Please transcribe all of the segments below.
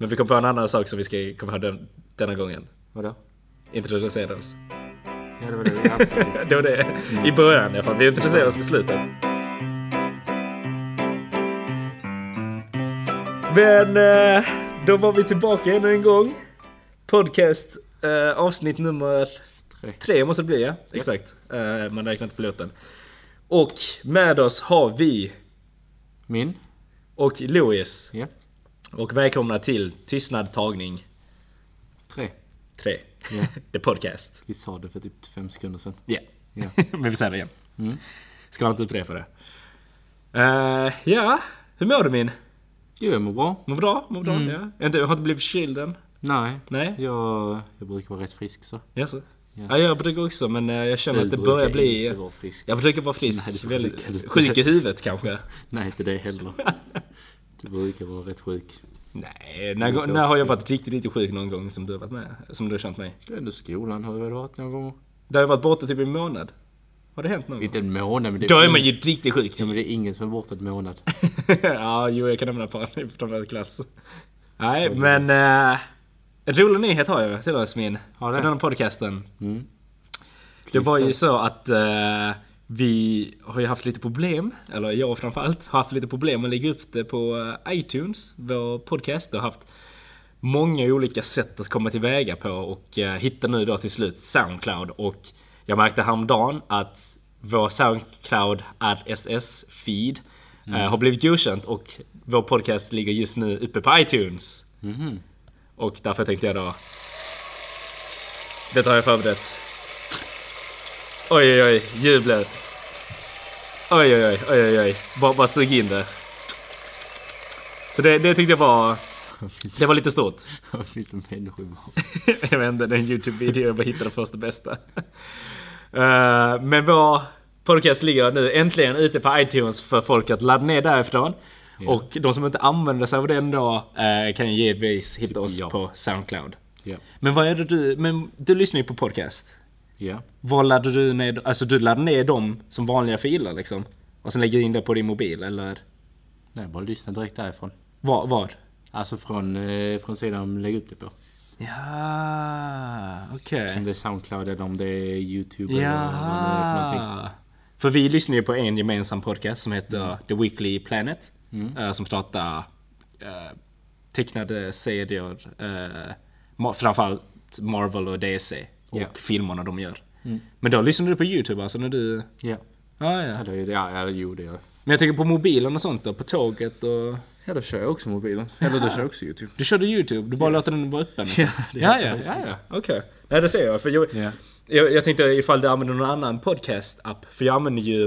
Men vi kom på en annan sak som vi ska komma ihåg den, denna gången. Vadå? Introducera oss. Ja, det var det precis. Det var det. I början i alla fall. Vi introducerar oss på slutet. Men eh, då var vi tillbaka ännu en gång. Podcast eh, avsnitt nummer Tre. tre måste det bli ja. Exakt. Eh, man räknar inte piloten. Och med oss har vi Min? och Louis. Ja. Och välkomna till Tystnad tagning Tre. 3. Ja. The podcast. Vi sa det för typ fem sekunder sedan. Ja. Ja. Men vi säger det igen. Mm. Ska inte upprepa det. Eh, ja, hur mår du min? Jo, jag mår bra. Mår bra? Mår bra? Mm. Ja. Inte, har inte blivit förkyld än? Nej. Nej? Jag, jag brukar vara rätt frisk så. Jaså? Ja. Ja, jag brukar också men eh, jag känner Du att det börjar bli... inte vara frisk. Jag brukar vara frisk. Nej, Väldigt- sjuk i huvudet kanske? Nej, inte det heller. Du brukar vara rätt sjuk. Nej, när, när har jag varit riktigt, riktigt sjuk någon gång som du har varit med? Som du har känt mig? Det är ändå skolan har jag väl varit några gånger. Det har jag varit borta typ en månad. Har det hänt någon gång? Inte en månad men det Då är man ju riktigt sjuk. Ja men det är ingen som är borta en månad. ja, jo jag kan nämna ett par från vår klass. Nej, men uh, en rolig nyhet har jag till oss min. Har det? För den här podcasten. Mm. Det var ju så att eh, vi har ju haft lite problem, eller jag framförallt, har haft lite problem att lägga upp det på eh, iTunes, vår podcast. och haft många olika sätt att komma tillväga på och uh, hitta nu då till slut Soundcloud. Och jag märkte häromdagen att vår Soundcloud RSS feed eh, har blivit godkänt och vår podcast ligger just nu uppe på iTunes. Mhm. Och därför tänkte jag då... Detta har jag förberett. Oj oj oj, jublet. Oj oj oj, oj oj oj. Bara, bara sug in det. Så det, det tyckte jag var... Det var lite stort. Vad finns det människor bara? jag vet inte, det är en YouTube-video jag bara hittade det bästa. Eh, men vår podcast ligger nu äntligen ute på iTunes för folk att ladda ner därifrån. Ja. Och de som inte använder sig av den då eh, kan ju givetvis hitta Typ oss jag. på Soundcloud. Ja. Men vad är det du, men du lyssnar ju på podcast. Ja. Vad laddar du ner, alltså du laddar ner dem som vanliga filer liksom? Och sen lägger du in det på din mobil eller? Nej, bara lyssna direkt därifrån. Var? var? Alltså från, eh, från sidan de lägger upp det på. Ja, okej. Som det är Soundcloud eller om det är Youtube eller vad det är för någonting. Ja. För vi lyssnar ju på en gemensam podcast som heter Mm. The Weekly Planet. eh, som pratar uh, tecknade serier, ma- framförallt Marvel och DC. Och Ja. filmerna de gör. Mm. Men då lyssnar du på YouTube alltså när du... Ja. Ah, ja. Ja, det, ja, ja, jo det gör jag. Men jag tänker på mobilen och sånt då, på tåget och... Ja, då kör jag också mobilen. Eller då kör jag också Youtube. Du körde YouTube, du bara låter den vara öppen? liksom. Ja, ja, ja, ja, ja. Okej. Nej, det ser jag. För jag, Ja. jag, jag tänkte ifall du använder någon annan podcast-app. För jag använder ju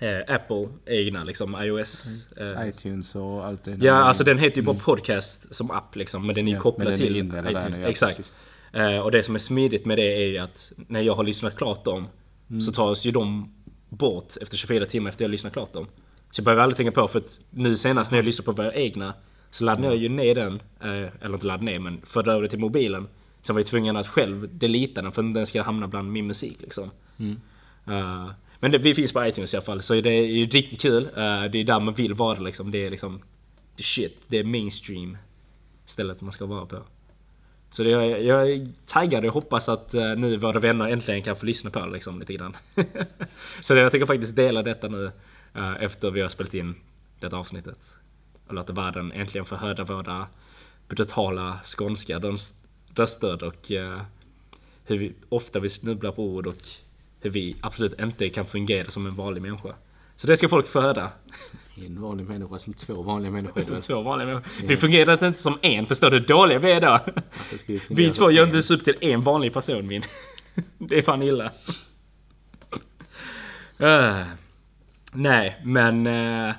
eh, Apple egna liksom, iOS. Eh, iTunes och allt det ja, alltså den heter ju bara podcast som app liksom. Men den är ju Ja, kopplad till iTunes. nu, ja, Exakt. precis. Eh, och det som är smidigt med det är ju att när jag har lyssnat klart dem Mm. så tas ju de bort efter 24 timmar efter jag har lyssnat klart dem. Så jag behöver aldrig tänka på för att nu senast när jag lyssnade på våra egna så laddade jag ju ner den, eh, eller inte laddade ner men förde över det till mobilen. Sen var jag tvungen att själv delita den för att den ska hamna bland min musik liksom. Mm. Eh, men det, vi finns på iTunes i alla fall så det är ju riktigt kul. Eh, det är där man vill vara liksom. Det är liksom the shit. Det är mainstream stället man ska vara på. Så det, jag, jag är taggad och hoppas att eh, nu våra vänner äntligen kan få lyssna på det liksom lite grann. så jag tänker faktiskt dela detta nu eh, efter vi har spelat in detta avsnittet. Och låta världen äntligen få höra våra brutala skånska röster och eh, hur vi, ofta vi snubblar på ord och hur vi absolut inte kan fungera som en vanlig människa. Så det ska folk få höra. En vanlig människa som två vanliga människor. Som två vanliga människor. Vi fungerar inte som en, förstår du hur dåliga vi är då? Vi två ens upp till en vanlig person min. Det är fan illa. Uh, nej, men eh,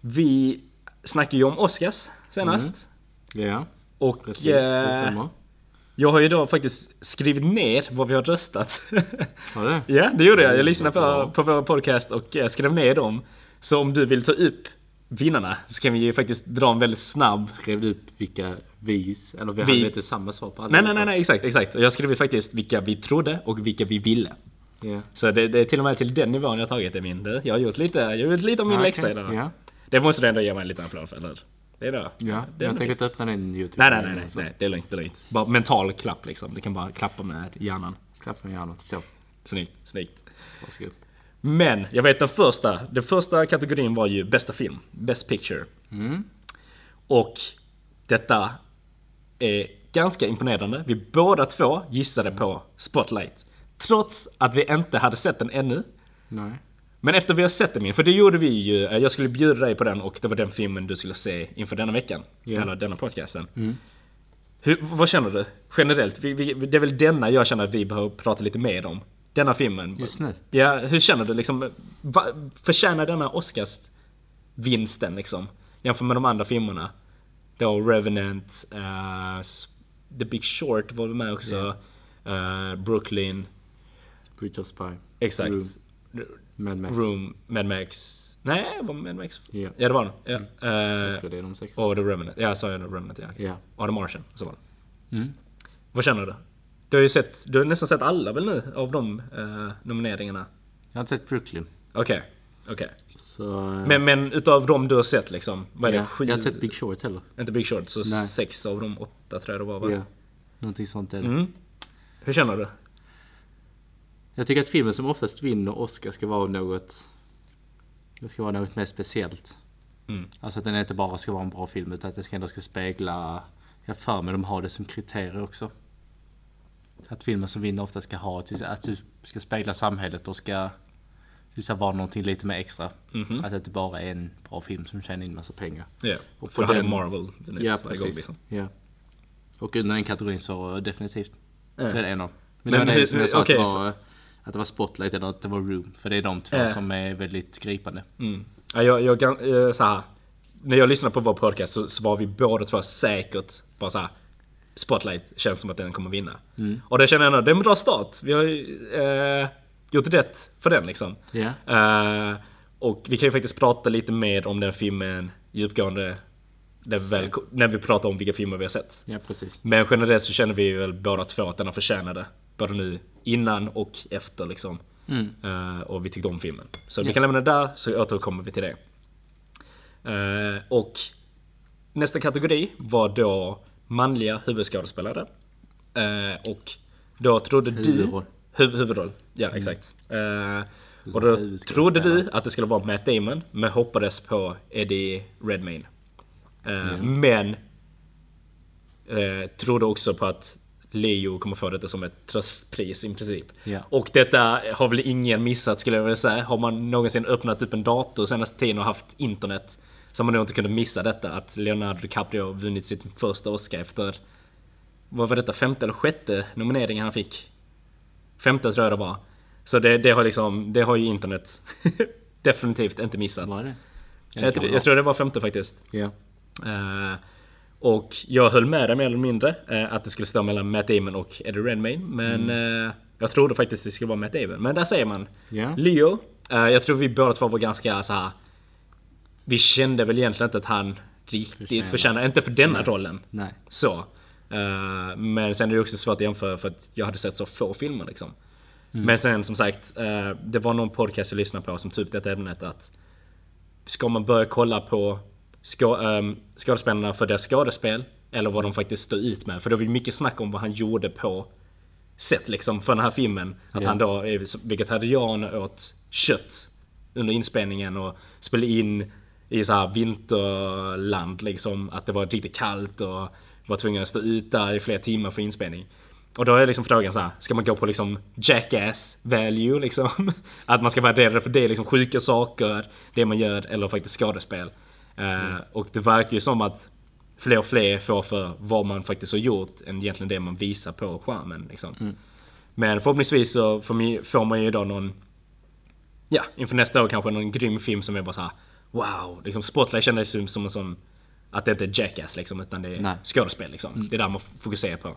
vi snackade ju om Oscars senast. Ja, Och precis. Det eh, stämmer. jag har ju då faktiskt skrivit ner vad vi har röstat. Har du ja, det gjorde jag. Jag Mm, lyssnade på, på vår podcast och eh, skrev ner dem. Så om du vill ta upp vinnarna så kan vi ju faktiskt dra en väldigt snabb Skrev du upp vilka vi, eller vi, Vi- hade inte samma svar på alla? Nej, nej, nej, nej, exakt, exakt. Och jag skrev faktiskt vilka vi trodde och vilka vi ville. Ja. Så det, det är till och med till den nivån jag tagit det min. Jag har gjort lite, jag har gjort lite av min Ja, läxa okej. idag. Ja. Det måste du ändå ge mig en liten applåd för, eller? Det är det. Ja, det är jag tänker inte öppna din YouTube. Nej, nej, nej, nej, nej. Det är lugnt, det är lugnt. Bara mental klapp liksom. Du kan bara klappa med hjärnan. Klappa med hjärnan. Så, Snyggt, snyggt. varsågod. Men jag vet den första, den första kategorin var ju bästa film, Best Picture. Mm. Och detta är ganska imponerande. Vi båda två gissade på Spotlight. Trots att vi inte hade sett den ännu. Nej. Men efter vi har sett den, för det gjorde vi ju. eh, Jag skulle bjuda dig på den och det var den filmen du skulle se inför denna veckan. Ja. Eller denna podcasten. Mm. Hur, vad känner du? Generellt? Vi, vi, det är väl denna jag känner att vi behöver prata lite mer om. Denna filmen. Just nu. Ja, hur känner du liksom? Va, förtjänar denna Oscars-vinsten liksom? Jämfört med de andra filmerna. Då Revenant, s- The Big Short var med också. eh, Brooklyn, Bridge of Spy. exakt. Room. Mad Max. Room, Mad Max. Nej, var Mad Max? Ja. Ja, det var den. Ja. Jag Eh, tror det är de sex. och The Revenant. Ja, sa jag The Revenant? Ja. Ja. Och The Martian, så var det. Mm. Vad känner du? Du har ju sett, du har nästan sett alla väl nu av de eh, nomineringarna? Jag har inte sett Brooklyn. Okej, okej. Så... eh, Men, men utav de du har sett liksom, vad är ja. det? Sju? Jag har inte sett Big Short heller. Inte Big Short, så Nej. sex av de åtta tror jag det var va? Ja. Någonting sånt är det. Mm. Hur känner du? Jag tycker att filmen som oftast vinner Oscar ska vara något... Det ska vara något mer speciellt. Mm. Alltså att den inte bara ska vara en bra film utan att det ska ändå ska spegla... Jag för mig de har det som kriterier också. Att filmen som vinner ofta ska ha att du ska spegla samhället och ska här vara någonting lite mer extra. Mhm. Att det inte bara är en bra film som tjänar in massa pengar. Ja, Och för det här är Marvel. Den är Ja precis. liksom. Ja. Och under den kategorin så definitivt. Ja. Så är det en av. Men, Men det var det som jag sa okej, att, det var, att det var Spotlight eller att det var Room. För det är de två Ja. som är väldigt gripande. Mm. Ja, jag, jag, eh, så här, när jag lyssnade på vår podcast så, så var vi båda två säkert bara så här. Spotlight känns som att den kommer vinna. Mm. Och det känner jag ändå, det är en bra start. Vi har ju eh, gjort rätt för den liksom. Ja. Eh, och vi kan ju faktiskt prata lite mer om den filmen djupgående när vi, väl, när vi pratar om vilka filmer vi har sett. Ja. Men generellt så känner vi väl båda två att den har förtjänade. Både nu innan och efter liksom. Mm. Eh, och vi tyckte om filmen. Så vi Ja. kan lämna det där så återkommer vi till det. Eh, och nästa kategori var då manliga huvudskådespelare. Eh, och då trodde Huvudroll. du... Huv, huvudroll. Ja exakt. Eh, och då trodde du att det skulle vara Matt Damon, men hoppades på Eddie Redmayne. Eh, Men eh, trodde också på att Leo kommer få detta som ett tröstpris i princip. Ja. Och detta har väl ingen missat skulle jag vilja säga. Har man någonsin öppnat upp en dator senaste tiden och haft internet så man nog inte kunnat missa detta. Att Leonardo DiCaprio vunnit sitt första Oscar efter, vad var detta, femte eller sjätte nomineringen han fick? Femte tror jag det var. Så det, det har liksom, det har ju internet definitivt inte missat. Var det? Ja, det Jag, vara. jag tror det var femte faktiskt. Ja. Eh, och jag höll med dig mer eller mindre eh, att det skulle stå mellan Matt Damon och Eddie Redmayne. Men eh, jag trodde faktiskt det skulle vara Matt Damon. Men där säger man Ja. Leo. eh, jag tror vi båda två var ganska så här. Vi kände väl egentligen inte att han riktigt Förtjänar. förtjänar, inte för denna rollen. Nej. Så. Eh, men sen är det också svårt att jämföra för att jag hade sett så få filmer liksom. Men sen som sagt, eh, det var någon podcast jag lyssnade på som tog upp detta ämnet att Ska man börja kolla på skå, um, skådespelarna för deras skådespel eller vad de faktiskt står ut med? För det var mycket snack om vad han gjorde på set liksom för den här filmen. Att Ja. han då är vegetarian och åt kött under inspelningen och spelade in i så här vinterland liksom. Att det var riktigt kallt och var tvungen att stå ut där i flera timmar för inspelning. Och då är liksom frågan så här, ska man gå på liksom jackass value liksom? Att man ska värdera för det liksom sjuka saker, det man gör eller faktiskt skådespel. Eh, och det verkar ju som att fler och fler får för vad man faktiskt har gjort än egentligen det man visar på skärmen. Liksom. Men förhoppningsvis så får man, ju- får man ju då någon, ja, inför nästa år kanske någon grym film som är bara så här: wow, liksom Spotlight kändes som en sån, att det inte är Jackass liksom, utan det är Nej. skådespel liksom. Det är där man fokuserar på.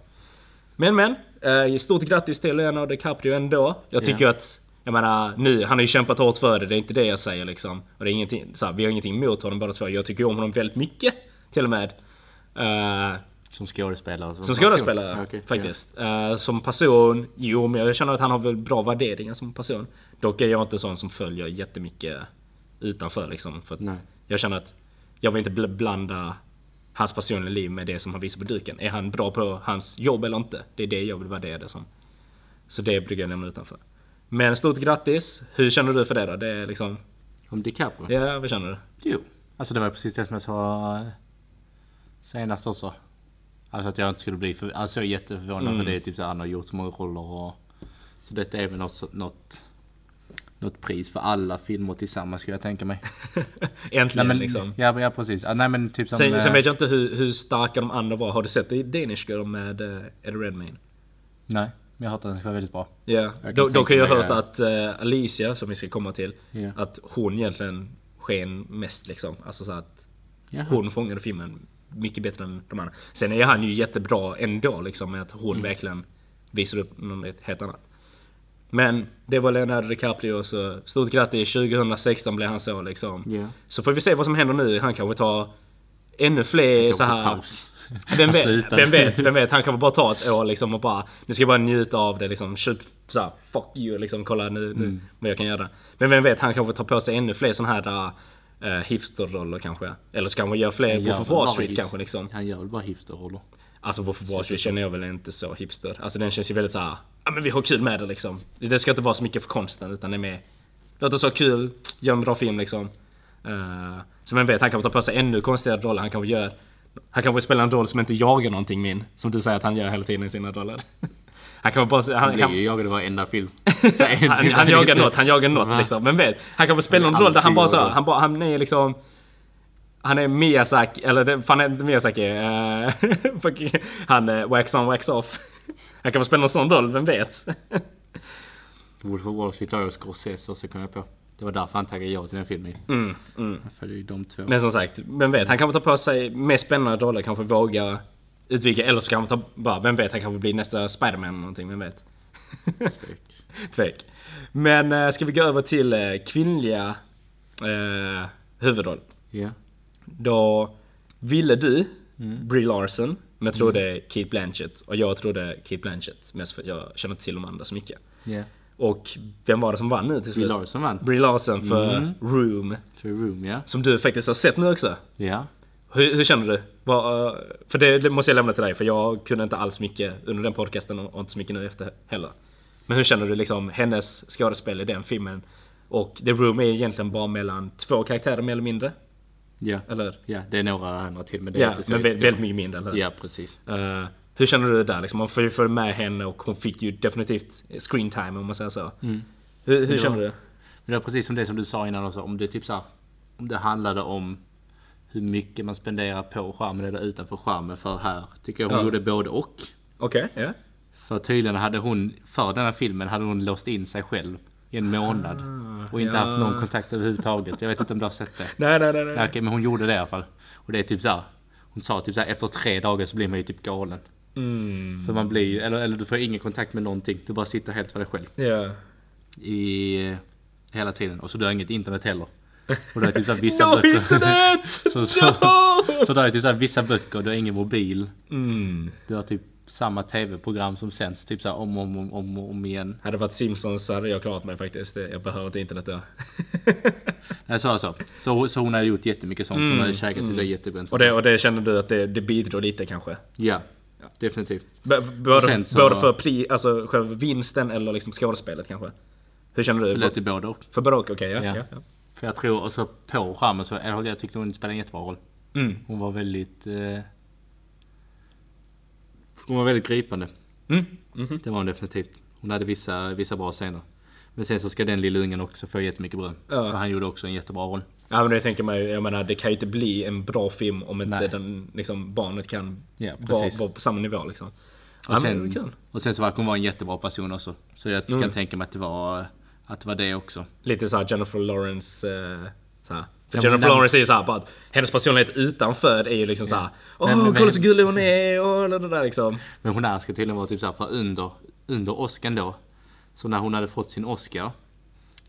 Men men, eh, stort grattis till Leonardo DiCaprio ändå. Jag tycker Ja. att, jag menar nu, han har ju kämpat hårt för det, det är inte det jag säger liksom. Och det är ingenting, så här, vi har ingenting emot honom båda två. Jag tycker om honom väldigt mycket, till och med. Eh, Som skådespelare? som skådespelare Ja, okej. faktiskt. Eh, som person, jo men jag känner att han har väl bra värderingar som person. Dock är jag inte sån som följer jättemycket utanför liksom. För att Nej. jag känner att jag vill inte bl- blanda hans personliga liv med det som han visar på duken. Är han bra på hans jobb eller inte? Det är det jag vill värdera det som. Så det brukar jag lämna utanför. Men stort grattis! Hur känner du för det då? Det är liksom... Om DiCaprio? Ja, vad känner du? Jo. Alltså det var precis det som jag sa eh, senast också. Alltså att jag inte skulle bli för, alltså jag är jätteförvånad Mm. för det är typ så han har gjort så många roller och så detta är väl något, något, något pris för alla filmer tillsammans skulle jag tänka mig. Äntligen men, liksom. Ja, ja precis. Ja, nej men typ som... Sen, sen eh, vet jag inte hur, hur starka de andra var. Har du sett i Danish Girl med uh, Eddie Redmayne? Nej, men jag har hört att den ska vara väldigt bra. Ja, kan då, då kan jag ha hört ja. att eh, Alicia, som vi ska komma till, Ja. att hon egentligen sken mest liksom. Alltså så att Jaha. hon fångade filmen mycket bättre än de andra. Sen är han ju jättebra ändå liksom med att hon Mm. verkligen visar upp något helt annat. Men det var Leonardo DiCaprio så stort grattis 2016 blev han så liksom. Ja. Så får vi se vad som händer nu. Han kanske tar ännu fler så här... Vem vet, vem vet, vem vet. Han kan väl bara ta ett år liksom och bara, nu ska jag bara njuta av det liksom. Köp såhär, fuck you liksom. Kolla nu, nu Mm. vad jag kan göra. Men vem vet, han kanske tar på sig ännu fler sådana här uh, hipsterroller kanske. Eller så kanske han gör fler Wall bara Street kanske liksom. Han gör väl bara hipsterroller. Alltså Wolf of Wall Street känner jag väl inte så hipster. Alltså den känns ju väldigt såhär, ja men vi har kul med det liksom. Det ska inte vara så mycket för konsten utan det är mer, låt oss ha kul, gör en bra film liksom. Uh, så vem vet, han kanske tar på sig ännu konstigare roller. Han kanske gör, han kanske spelar en roll som inte jagar någonting min. Som du säger att han gör hela tiden i sina roller. Han kan bara, han, Han blir ju jagad i varenda film. Han, han jagar något, han jagar något liksom. Vem vet? Han kan väl spela Han en roll där han bara så, han, bara, han är liksom han är Miyazaki, eller det, fan är inte Miyazaki, uh, han är wax on wax off. Han kan väl spela en sån roll, vem vet? Wolf of Wall Street har jag Scorsese också kom jag på. Det var därför han taggade ja till den filmen. Mm, mm. Jag följer ju de två. Men som sagt, vem vet? Han kan väl ta på sig mer spännande roller, kanske våga utvidga, eller så kan han ta, bara, vem vet? Han kanske blir nästa Spiderman eller någonting, vem vet? Tvek. Tvek. Men uh, ska vi gå över till uh, kvinnliga uh, huvudroll? Ja. Då ville du Mm. Brie Larson, men trodde Kate Blanchett. Och jag trodde Kate Blanchett, mest för att jag känner inte till de andra så mycket. Ja. Och vem var det som vann nu till Brie slut? Larson vann. Brie Larson för Mm. Room. För Room ja. Som du faktiskt har sett nu också. Ja. Hur, hur känner du? Vad, eh, för det, det måste jag lämna till dig, för jag kunde inte alls mycket under den podcasten och och inte så mycket nu efter heller. Men hur känner du liksom hennes skådespel i den filmen? Och The Room är egentligen bara mellan två karaktärer mer eller mindre. Ja. Eller? Ja, det är några andra till men det är Ja, inte så men vä- jättestora. väldigt mycket mindre, eller hur? Ja, precis. Eh, hur känner du det där? Liksom, man får ju följa med henne och hon fick ju definitivt screen time om man säger så. Mm. Hur, hur Ja. känner du? Men det är precis som det som du sa innan också. Om det typ så här, om det handlade om hur mycket man spenderar på skärmen eller utanför skärmen. För här tycker jag hon Ja. gjorde både och. Okej, ja. För tydligen hade hon, för denna filmen hade hon låst in sig själv i en månad. Och inte ja. haft någon kontakt överhuvudtaget. Jag vet inte om du har sett det. Nej, nej, nej. nej. Okej, men hon gjorde det i alla fall. Och det är typ så här. Hon sa typ så här, efter tre dagar så blir man ju typ galen. Mm. För man blir ju, eller, eller du får ingen kontakt med någonting. Du bara sitter helt för dig själv. Ja. I eh, hela tiden. Och så du har inget internet heller. Och det är typ så vissa No böcker. internet! så, så, No! så det är typ så vissa böcker, du har ingen mobil. Mm. Du har typ samma tv-program som sänds typ så här om och om, om, om, igen. Hade det varit Simpsons så hade jag klarat mig faktiskt. Jag behöver inte internet där. Nej, så alltså. Så, så hon hade gjort jättemycket sånt. Hon Mm, hade käkat mm. det jättegott. och, det, och det känner du att det, det bidrar lite kanske? Ja, definitivt. B- både, så- både för pri, alltså själva vinsten eller liksom skådespelet kanske? Hur känner du? Det lät till både och. För både och, okej ja. Ja. ja. ja. För jag tror, och så på skärmen så, jag tyckte hon spelade en jättebra roll. Mm. Hon var väldigt... Eh, hon var väldigt gripande. Mm. Mhm. Det var hon definitivt. Hon hade vissa, vissa bra scener. Men sen så ska den lilla ungen också få jättemycket beröm. Ja. För han gjorde också en jättebra roll. Ja men det tänker man ju, jag menar det kan ju inte bli en bra film om inte Nej. den, liksom, barnet kan Ja, vara, precis. vara på samma nivå liksom. Och, Ja, sen, kul. och sen så verkar hon vara en jättebra person också. Så jag Mm. kan tänka mig att det var, att det var det också. Lite såhär Jennifer Lawrence eh, såhär. För men Jennifer den- Lawrence är ju såhär bara att hennes personlighet utanför är ju liksom såhär Åh Men- men- kolla så gullig hon är och det där liksom. Men hon här ska tydligen vara typ såhär, för under, under Oscar då. Så när hon hade fått sin Oscar.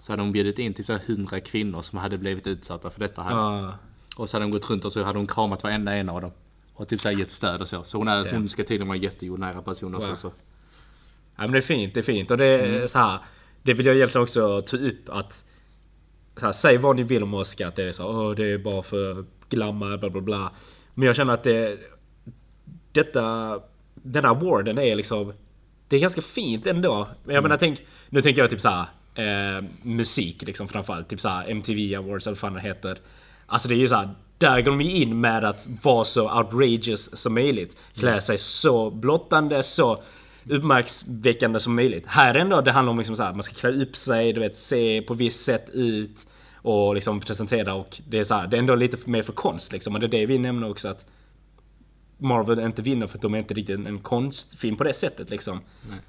Så hade hon bjudit in typ såhär 100 kvinnor som hade blivit utsatta för detta här. Ja. Och så hade hon gått runt och så hade hon kramat varenda en av dem. Och typ såhär gett stöd och så. Så hon, är, hon ska tydligen vara en jättejordnära person också. Wow. Så. Ja men det är fint, det är fint. Och det är Mm. så här. Det vill jag egentligen också ta upp att så här, Säg vad ni vill om Oscar, att det är så åh det är bara för glamour, bla bla bla. Men jag känner att det... Detta... Den här awarden är liksom... Det är ganska fint ändå. Men jag menar tänk... Nu tänker jag typ såhär... Eh, musik liksom framförallt. Typ såhär MTV Awards eller vad fan det heter. Alltså det är ju såhär... Där går de in med att vara så outrageous som möjligt. Klä sig så blottande, så uppmärksväckande som möjligt. Här ändå, det handlar om liksom så här, man ska klä upp sig, du vet, se på visst sätt ut och liksom presentera och det är så här, det är ändå lite mer för konst liksom. Och det är det vi nämner också att Marvel inte vinner för att de är inte riktigt en konstfilm på det sättet liksom.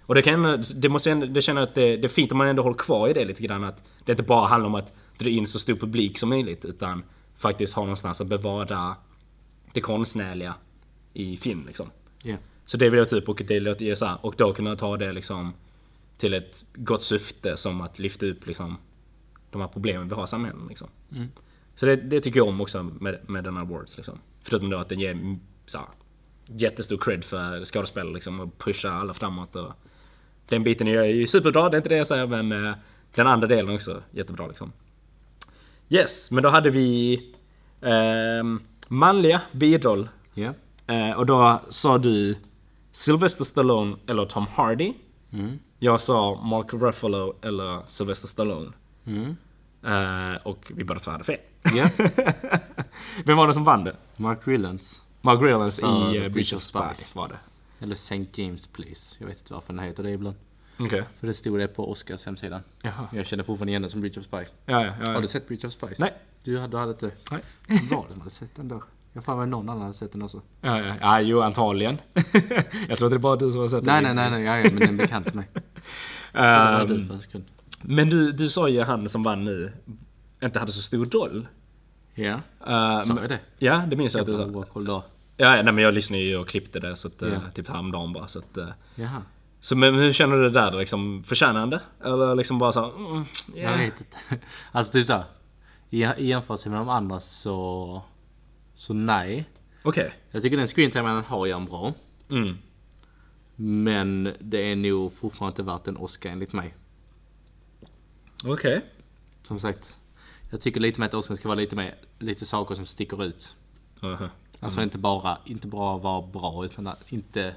Och det kan det måste ändå, det känner att det, det är fint om man ändå håller kvar i det lite grann att det inte bara handlar om att dra in så stor publik som möjligt utan faktiskt ha någonstans att bevara det konstnärliga i film liksom. Ja. Så det vill jag typ och det låter ju så här, och då kunna ta det liksom till ett gott syfte som att lyfta upp liksom de här problemen vi har i samhället liksom. Mm. Så det, det tycker jag om också med, med den här awards liksom. Förutom då att den ger så här, jättestor cred för skådespelare liksom och pushar alla framåt och den biten är ju superbra, det är inte det jag säger men eh, den andra delen också jättebra liksom. Yes, men då hade vi ehm, manliga biroll Ja. Eh, och då sa du Sylvester Stallone eller Tom Hardy. Mm. Jag sa Mark Ruffalo eller Sylvester Stallone. Mm. Eh, och vi båda två hade fel. Ja. Vem var det som vann det? Mark Rylance. Mark Rylance Ja, i uh, Bridge of Spies var det. Eller St. James Police. Jag vet inte varför den heter det ibland. Okej. För det stod det på Oscars hemsidan. Jaha. Jag känner fortfarande igen den som Bridge of Spies. Ja, ja, ja. Har du sett Bridge of Spies? Nej. Du, hade- du hade inte? Nej. Var det som hade sett den då? Jag har mig någon annan hade sett den också. Ja, ja. ja, jo antagligen. jag tror inte det är bara du som har sett Nej, den. nej, nej, nej, ja, ja, men den är bekant till mig. Ehm, du för en men du, du sa ju han som vann nu inte hade så stor roll. Ja, Uh, sa jag det? Ja, det minns jag att du sa. Koll då. Ja, nej men jag lyssnade ju och klippte det så att, eh, Ja. typ häromdagen bara så att, eh, Jaha. Så men hur känner du det där liksom? Förtjänande? Eller liksom bara så mm, Jag yeah. vet inte. Alltså typ såhär. I, I jämförelse med de andra så... Så nej. Okej. Jag tycker den screentime har gör han bra. Mm. Men det är nog fortfarande inte värt en Oscar enligt mig. Okej. Som sagt. Jag tycker lite med att Oscar ska vara lite mer, lite saker som sticker ut. Aha. Alltså inte bara, inte bara vara bra utan inte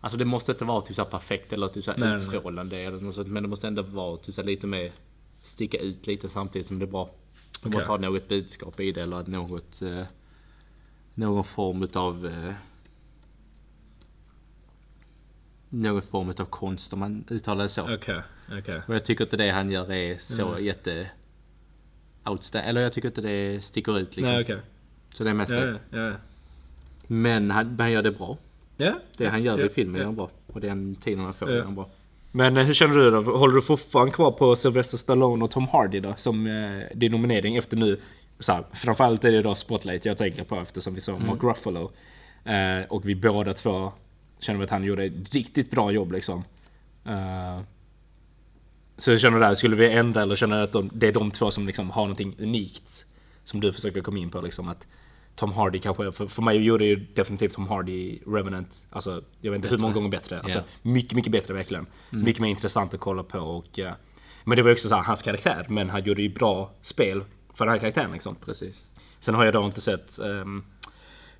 Alltså det måste inte vara typ så perfekt eller typ så här Nej, nej, nej. utstrålande eller något sånt, men det måste ändå vara typ så lite mer Sticka ut lite samtidigt som det är bra. Det Okej. måste ha något budskap i det eller något eh, Någon form utav eh, Någon form utav konst om man uttalar det så. Okej. Okej. Och jag tycker inte det han gör är så jätte outstanding. Eller jag tycker inte det sticker ut liksom. Nej okej. Så det är mest Ja, det. ja, ja. Men han, han gör det bra. Ja. Det han gör i filmen ja. gör han bra. Och den tiden han får Ja. gör han bra. Men eh, hur känner du då? Håller du fortfarande kvar på Sylvester Stallone och Tom Hardy då? Som eh, din nominering efter nu? Så här, framförallt är det då Spotlight jag tänker på eftersom vi sa Mm. Mark Ruffalo. Eh, och vi båda två känner att han gjorde ett riktigt bra jobb liksom. Eh, så hur känner du där? Skulle vi ändra eller känner du att de, det är de två som liksom har någonting unikt? Som du försöker komma in på liksom att Tom Hardy kanske, för, för mig gjorde ju definitivt Tom Hardy Revenant, alltså jag vet inte hur många gånger bättre. Alltså Ja. mycket, mycket bättre verkligen. Mycket mer intressant att kolla på och eh, Men det var ju också så här, hans karaktär, men han gjorde ju bra spel för den här karaktären liksom. Precis. Sen har jag då inte sett ehm,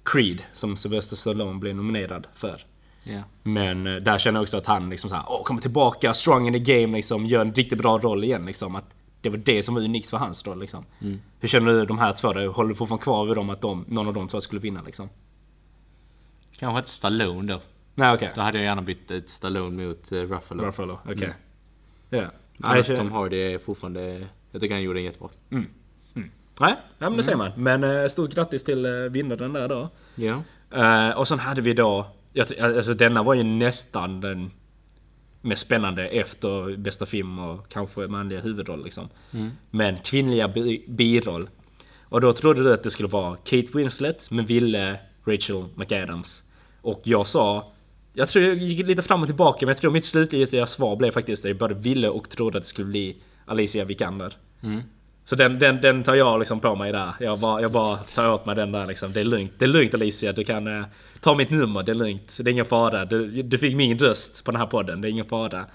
Creed som Sylvester Stallone blev nominerad för. Ja. Men eh, där känner jag också att han liksom så här, åh, kommer tillbaka, strong in the game liksom, gör en riktigt bra roll igen liksom. Att det var det som var unikt för hans roll liksom. Hur känner du de här två då? Håller du fortfarande kvar vid dem att de, någon av de två skulle vinna liksom? Kanske inte Stallone då. Nej okej. Då hade jag gärna bytt ut Stallone mot uh, Ruffalo. Ruffalo, okej. Mm. Ja. Annars Tom Hardy är fortfarande... Jag tycker han gjorde den jättebra. Nej, ja, men det ser man. Men eh, stort grattis till eh, vinnaren där då. Ja. Eh, och sen hade vi då, jag, alltså denna var ju nästan den mest spännande efter bästa film och kanske manliga huvudroll liksom. Men kvinnliga bi- biroll. Och då trodde du att det skulle vara Kate Winslet men ville Rachel McAdams. Och jag sa, jag tror jag gick lite fram och tillbaka men jag tror mitt slutgiltiga svar blev faktiskt att jag både ville och trodde att det skulle bli Alicia Vikander. Så den, den, den tar jag liksom på mig där. Jag bara, jag bara tar åt mig den där liksom. Det är lugnt. Det är lugnt Alicia. Du kan eh, ta mitt nummer. Det är lugnt. Det är ingen fara. Du, du fick min röst på den här podden. Det är ingen fara.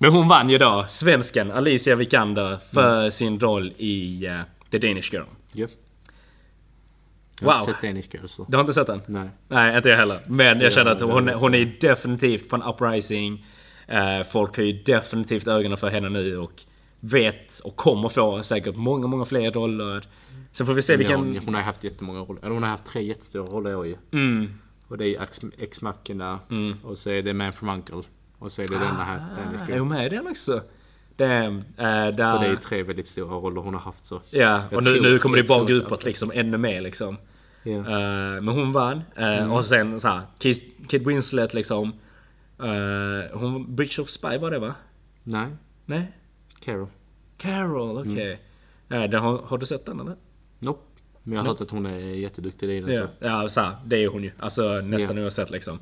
Men hon vann ju då, svensken Alicia Vikander, för sin roll i eh, The Danish Girl. Ja. Jag har Wow. sett Danish Girl så. Du har inte sett den? Nej. Nej, inte jag heller. Men jag Så känner att jag- hon, hon är definitivt på en uprising. Eh, folk har ju definitivt ögonen för henne nu och vet och kommer få säkert många, många fler roller. Så får vi se vilken... hon, hon har haft jättemånga roller. Eller hon har haft tre jättestora roller i år ju. Mm. Och det är Ex, Machina och så är det Man from Uncle. Och så är det denna här Danish Ah, är hon med i den också? Eh, där... Så det är tre väldigt stora roller hon har haft så. Ja, och nu, nu kommer det bara gå att- uppåt liksom ännu mer liksom. Ja. Eh, men hon vann. Eh, Mm. Och sen så här, Kis, Kid Winslet liksom. Uh, hon, Bridge of Spy var det va? Nej, Nej? Carol. Carol, okej. Eh, den har, har du sett den eller? Nope. Men jag har hört att hon är jätteduktig i den Ja, så. ja så här, det är hon ju. Alltså nästan Ja. oavsett liksom.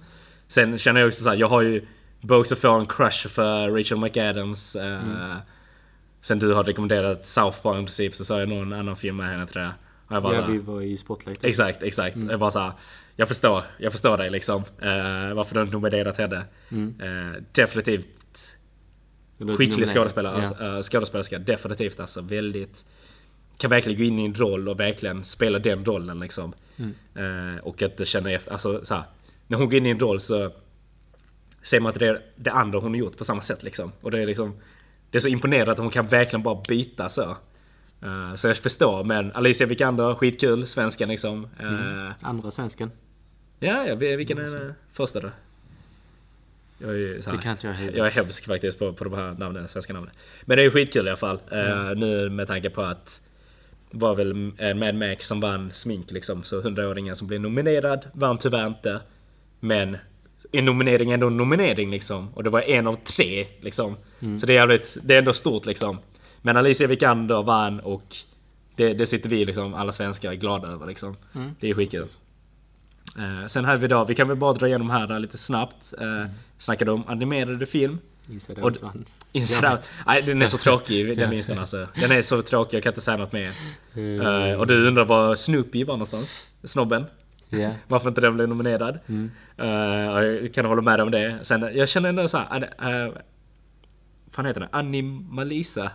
Sen känner jag också så här, jag har ju också får en crush för Rachel McAdams. eh, Mm. Sen du har rekommenderat South Park i princip så sa jag någon annan film med henne tror jag. Och jag bara, Ja, vi var i Spotlight. Exakt, exakt. Jag bara så här, jag förstår, jag förstår dig liksom. Uh, varför du inte nominerat henne. Eh, definitivt Eller skicklig skådespelare, Ja. alltså, uh, skådespelerska. Definitivt alltså. Väldigt... Kan verkligen gå in i en roll och verkligen spela den rollen liksom. Eh, och att det känner efter, alltså så här, När hon går in i en roll så ser man att det är det andra hon har gjort på samma sätt liksom. Och det är liksom... Det är så imponerande att hon kan verkligen bara byta så. Eh, så jag förstår, men Alicia Vikander, skitkul, svensken liksom. Eh, Andra svensken. Ja, ja, vi- vilken är den första då? Jag är, här, Det kan inte jag heller. jag är hemsk faktiskt på, på de här namnen, svenska namnen. Men det är ju skitkul i alla fall. Eh, nu med tanke på att det var väl Mad Max som vann smink liksom. Så 100-åringen som blev nominerad vann tyvärr inte. Men en nominering är ändå en nominering liksom. Och det var en av tre liksom. Så det är, jävligt, det är ändå stort liksom. Men Alicia Vikander vann och det, det sitter vi liksom, alla svenskar glada över liksom. Det är skitkul. Eh, sen hade vi då, vi kan väl bara dra igenom här då lite snabbt. Eh, Snackade om animerade film. Inside Out vann. Inside Out. Nej, den är så tråkig, den den alltså. Den är så tråkig, jag kan inte säga något mer. Eh, och du undrar var Snoopy var någonstans? Snobben? Ja. Varför inte den blev nominerad? Eh, och jag kan hålla med om det. Sen, jag känner ändå såhär, uh, fan heter den? Animalisa?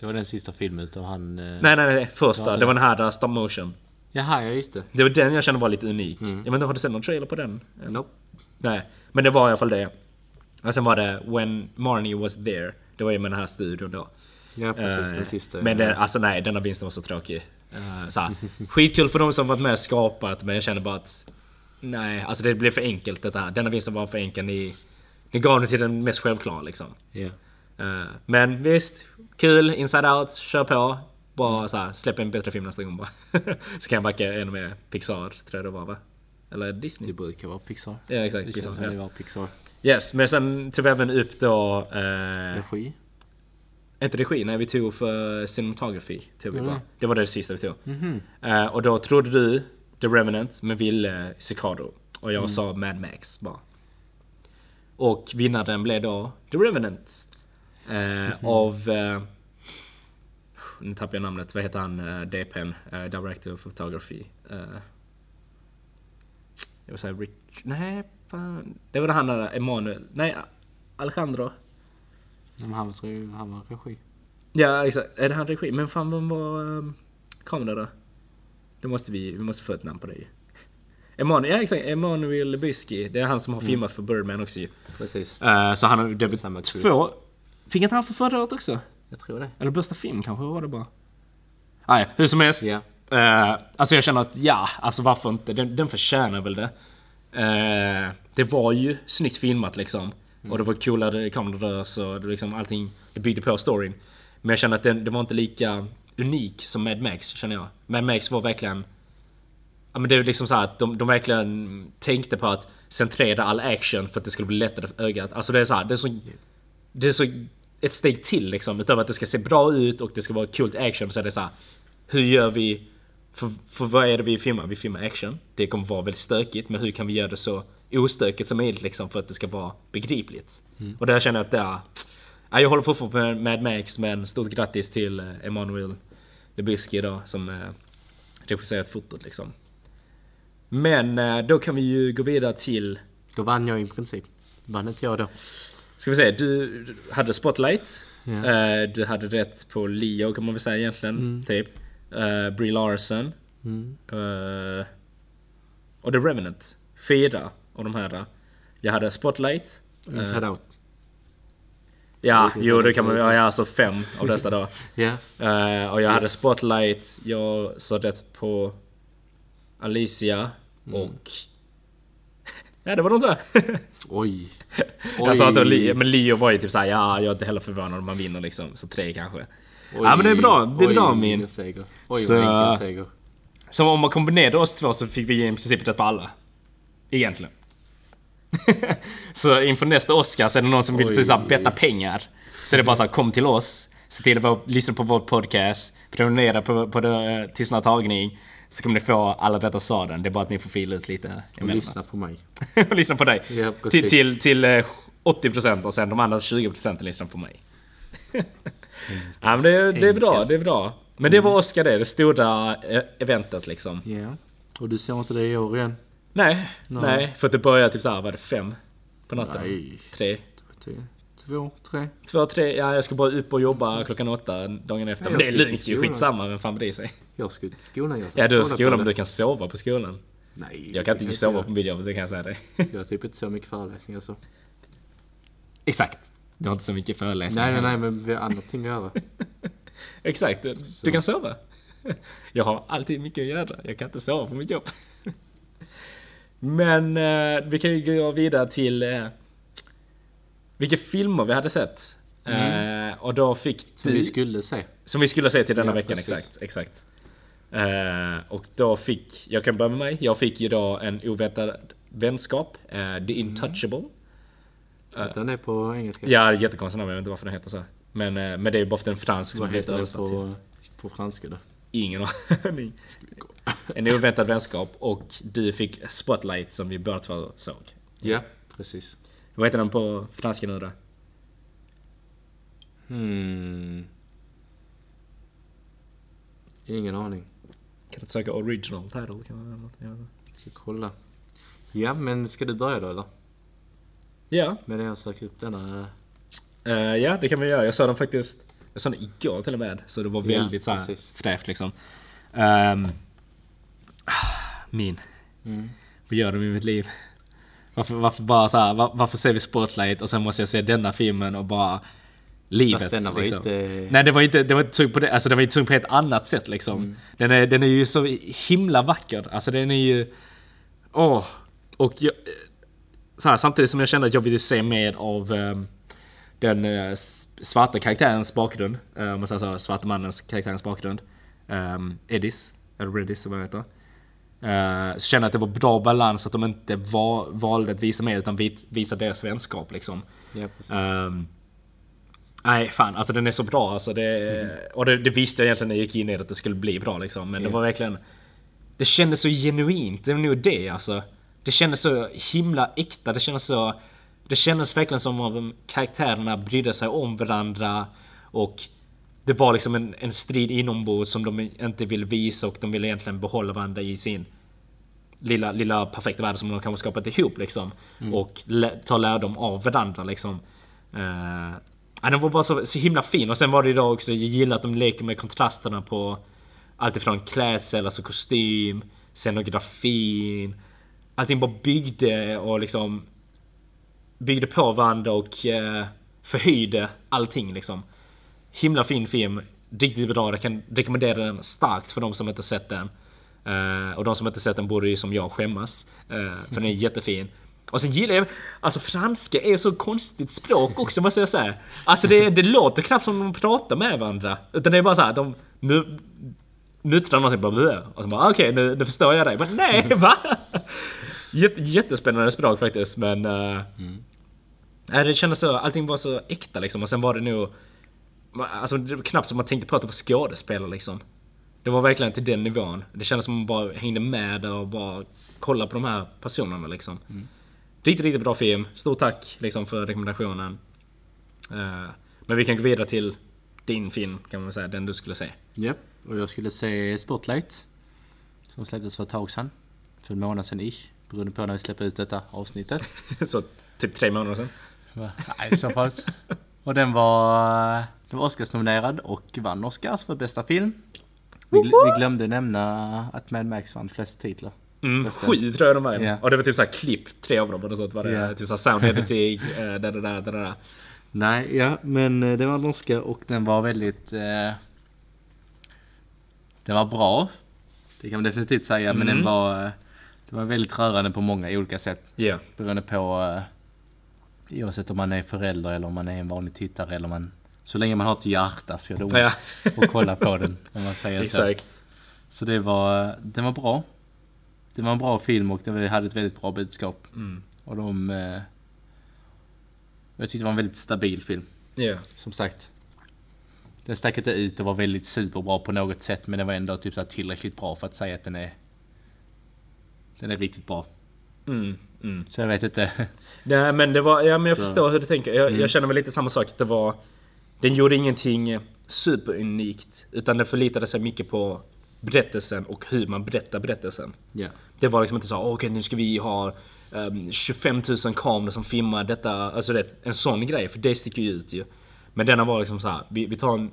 Det var den sista filmen utav han... Nej, nej, nej, första. Det- var den här där stop motion. Jaha, ja just det. Det var den jag kände var lite unik. Jag vet inte, har du sett någon trailer på den? Nope. Nej, men det var i alla fall det. Och sen var det When Marnie was there. Det var ju med den här studion då. Ja precis, Eh, den sista. Men det, alltså nej, denna vinsten var så tråkig. Uh, såhär, skitkul för de som varit med och skapat, men jag känner bara att... Nej, alltså det blev för enkelt detta här. Denna vinsten var för enkel. Ni, ni gav den till den mest självklara liksom. Ja. Eh, men visst, kul, Inside Out, kör på. Bara såhär, släpp en bättre film nästa gång bara. så kan jag backa ännu mer Pixar, tror jag det var va? Eller Disney? Det brukar vara Pixar. Ja exakt, Det Pixar. känns som det Ja. var Pixar. Yes, men sen tog vi även upp då... Eh, Regi. inte regi, nej vi tog för cinematography. Tog vi Mm. bara. Det var det sista vi tog. Mhm. Eh, och då trodde du The Revenant men ville Cicado. Och jag sa Mad Max bara. Och vinnaren blev då The Revenant. Eh, Av... Eh, nu tappar jag namnet. Vad heter han? Uh, DPn? Uh, Director of Photography. Uh, jag vill säga Rich... Nej, fan. Det var det han där, Emanuel. Nej, Alejandro. Men han, var, han var regi. Ja exakt, är det han regi? Men fan vem var um, kamera då? Det måste vi, vi måste få ett namn på det ju. Emanuel, ja exakt, Emanuel Lubisky. Det är han som har filmat för Birdman också ju. Precis. Eh, så han har, blev crew. två... Fick inte han för förra året också? Jag tror det. Eller bästa film kanske var det bara. Nej, hur som helst. Ja. Eh, alltså jag känner att ja, alltså varför inte? Den, den förtjänar väl det. Eh, det var ju snyggt filmat liksom. Och det var coolare kamerarörs och det liksom allting. Det byggde på storyn. Men jag känner att den, det var inte lika unik som Mad Max känner jag. Mad Max var verkligen... Ja men det är liksom så här att de, de verkligen tänkte på att centrera all action för att det skulle bli lättare för ögat. Alltså det är så här, det är så... Det är så ett steg till liksom. Utöver att det ska se bra ut och det ska vara coolt action så är det så här. Hur gör vi... För, för vad är det vi filmar? Vi filmar action. Det kommer vara väldigt stökigt men hur kan vi göra det så ostökigt som möjligt liksom för att det ska vara begripligt? Och där känner jag att det är... Ja, jag håller fortfarande med Mad Max men stort grattis till eh, Emanuel Lubisky då som eh, regisserat fotot liksom. Men eh, då kan vi ju gå vidare till Då vann jag i princip. Vann inte jag då? Ska vi se, du hade Spotlight. Ja. Eh, du hade rätt på Leo kan man väl säga egentligen. Typ. Uh, Brie Larson. Mm. Eh, och The Revenant. Fyra av de här. Jag hade Spotlight. eh, Inside Out. ja, Vilket jo det det kan man för- ja, alltså fem av dessa då. Ja. Eh, och jag hade Yes. Spotlight, jag sa det på Alicia Mm. och... ja det var de två. Oj. Jag sa att det var Leo, men Leo var ju typ såhär, ja jag är inte heller förvånad om man vinner liksom. Så tre kanske. Oj. Ja men det är bra, det är Oj, bra min. seger. Oj Så- seger. Så om man kombinerade oss två så fick vi i princip rätt på alla. Egentligen. så inför nästa Oscar så är det någon som vill Oj. typ betta pengar. Så det är bara såhär, kom till oss. Se till att lyssna på vår podcast. Prenumerera på, på det, eh, Tystnad tagning. Så kommer ni få alla detta saden. Det är bara att ni får fila ut lite Och lyssna på mig. och lyssna på dig. Ja, till, till, till eh, 80% och sen de andra 20% lyssnar på mig. ja men det, är- det är bra, det är bra. Men det var Oscar det, det stora eh, eventet liksom. Ja. Och du ser inte det i år igen? Nej, nej. För att det började typ såhär, var det fem på natten? Nej. Tre? Tre, Två, tre. Två, tre? Ja, jag ska bara upp och jobba klockan åtta dagen efter. Ja, Men det är lugnt ju, skitsamma, vem fan bryr sig? Jag ska till skolan. Jag Ja, du har skolan men du kan sova på skolan. Nej. Jag kan inte sova jag. på mitt det kan jag säga dig. Jag har typ inte så mycket föreläsningar så. Exakt. Du har inte så mycket föreläsningar. Nej, nej, nej, men vi har andra ting att göra. Exakt, du, du kan sova. Jag har alltid mycket att göra. Jag kan inte sova på mitt jobb. Men eh, vi kan ju gå vidare till eh, vilka filmer vi hade sett. Eh, och då fick Som du, vi skulle se. som vi skulle se till denna Ja, veckan, precis. exakt. exakt. Eh, och då fick, jag kan börja med mig, jag fick ju då en oväntad vänskap, eh, The Intouchable. Utan det är på engelska. Ja, jättekonstigt namn, jag vet inte varför den heter så. Men, eh, men det är bara för den är fransk som Vad heter det på, på franska då? Ingen aning. En oväntad vänskap och du fick Spotlight som vi båda två såg. Ja, precis. Vad heter den på franska nu då? Hmm. Ingen aning. Kan inte söka original title? Kan man, något, jag. Ska kolla. Ja, men ska du börja då eller? ja, Medan jag söker upp denna. eh, ja det kan vi göra. Jag såg den faktiskt jag såg den igår till och med. Så det var Ja, väldigt så här precis. fräscht liksom. Ehm, min. Mm. Vad gör de i mitt liv? Varför, varför bara så här, var, varför ser vi Spotlight och sen måste jag se denna filmen och bara livet. Fast denna var liksom. inte... Nej det var inte, det var inte tung på det, alltså den var ju tung på ett annat sätt liksom. Mm. Den, är, den är ju så himla vacker, alltså den är ju... Åh! Och jag, så här, samtidigt som jag kände att jag ville se mer av ehm, den s- svarta karaktärens bakgrund, eh, om man säger så, svarta mannens karaktärens bakgrund. Um, Eddis, eller Reddis som han heter. Uh, så kände jag att det var bra balans att de inte var, valde att visa mer utan vit, visa deras vänskap liksom. Ja. Ehm, nej fan, alltså den är så bra alltså. Det, Och det, det visste jag egentligen när jag gick in i det att det skulle bli bra liksom. Men det Ja. var verkligen... Det kändes så genuint, det var nog det alltså. Det kändes så himla äkta, det kändes så... Det kändes verkligen som om karaktärerna brydde sig om varandra. Och det var liksom en, en strid inombords som de inte ville visa och de ville egentligen behålla varandra i sin lilla, lilla perfekta värld som de kanske skapat ihop liksom. Och lä- ta lärdom av varandra liksom. Uh, ja, den var bara så, så himla fin. Och sen var det ju då också, jag gillar att de leker med kontrasterna på allt ifrån klädsel, alltså kostym, scenografin. Allting bara byggde och liksom byggde på varandra och uh, förhöjde allting liksom. Himla fin film, riktigt bra. Jag kan rekommendera den starkt för de som inte sett den. Eh, och de som inte sett den borde ju som jag skämmas. eh, för den är jättefin. Och sen gillar jag, alltså franska är så konstigt språk också måste jag säga. Alltså det, det låter knappt som de pratar med varandra. Utan det är bara så här, de mu- muttrar någonting bara. Och så bara okej nu, nu förstår jag dig. Men nej va? Jätte, jättespännande språk faktiskt men... eh, Nej, det kändes så, allting var så äkta liksom och sen var det nog Alltså det var knappt som man tänkte på att det var skådespelare liksom Det var verkligen till den nivån Det kändes som man bara hängde med och bara kollade på de här personerna liksom Riktigt, riktigt bra film. Stort tack liksom för rekommendationen Eh, Men vi kan gå vidare till din film kan man säga, den du skulle se Ja, och jag skulle se Spotlight. Som släpptes för ett tag sedan. För en månad sedan ish. Beroende på när vi släpper ut detta avsnittet. Så typ tre månader sedan Va? Nej, i så fall. Och den var, den var Oscarsnominerad och vann Oscars för bästa film. Vi, gl- vi glömde nämna att Mad Max vann flest titlar. Mm, sju tror jag de var. Ja. Och det var typ såhär klipp, tre av dem och sånt var det. Ja. Typ såhär sound editing, där, där, där, där, där. Nej, ja, men eh, det var norska och den var väldigt... Eh, den var bra. Det kan man definitivt säga, men Mm. den var... Eh, det var väldigt rörande på många olika sätt. Ja. Beroende på... Eh, oavsett om man är förälder eller om man är en vanlig tittare eller man... Så länge man har ett hjärta så är det ont Ja. att kolla på den. Om man säger så. Exakt. Så det var... Den var bra. Det var en bra film och det hade ett väldigt bra budskap. Mm. Och de... Eh, jag tyckte det var en väldigt stabil film. Ja. Som sagt. Den stack inte ut och var väldigt superbra på något sätt men den var ändå typ så tillräckligt bra för att säga att den är Den är riktigt bra. Mm. Mm. Så jag vet inte. Nej men det var, ja men jag Så. förstår hur du tänker. Jag, Mm. jag känner väl lite samma sak. Det var, den gjorde ingenting superunikt. Utan den förlitade sig mycket på berättelsen och hur man berättar berättelsen. Ja. Det var liksom inte så, "Åh, okej nu ska vi ha um, 25 000 kameror som filmar detta. Alltså det, en sån grej, för det sticker ju ut ju. Men denna var liksom så här, vi, vi tar en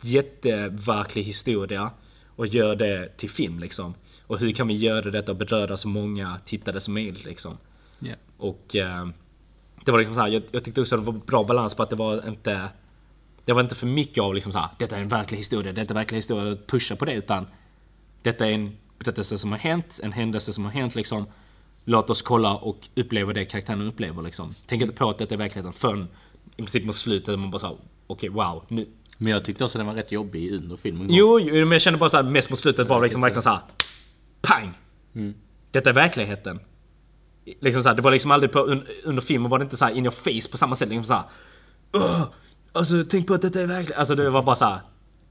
jätteverklig historia och gör det till film liksom. Och hur kan vi göra detta och beröra så många tittare som möjligt liksom. Ja. Och eh, det var liksom så här, jag, jag tyckte också att det var bra balans på att det var inte Det var inte för mycket av liksom så här, detta är en verklig historia, detta är en verklig historia, och pusha på det utan Detta är en berättelse som har hänt, en händelse som har hänt liksom Låt oss kolla och uppleva det karaktären upplever liksom. Tänk inte på att detta är verkligheten förrän i princip mot slutet man bara såhär Okej wow, nu Men jag tyckte också den var rätt jobbig under filmen. Jo, jo, men jag kände bara såhär mest mot slutet det liksom verkligen såhär Pang! Mm. Detta är verkligheten. Liksom så här, det var liksom aldrig på, un, under filmen var det inte så här in your face på samma sätt. Liksom så här, "Åh, Alltså tänk på att detta är verkligen... Alltså det var bara så här,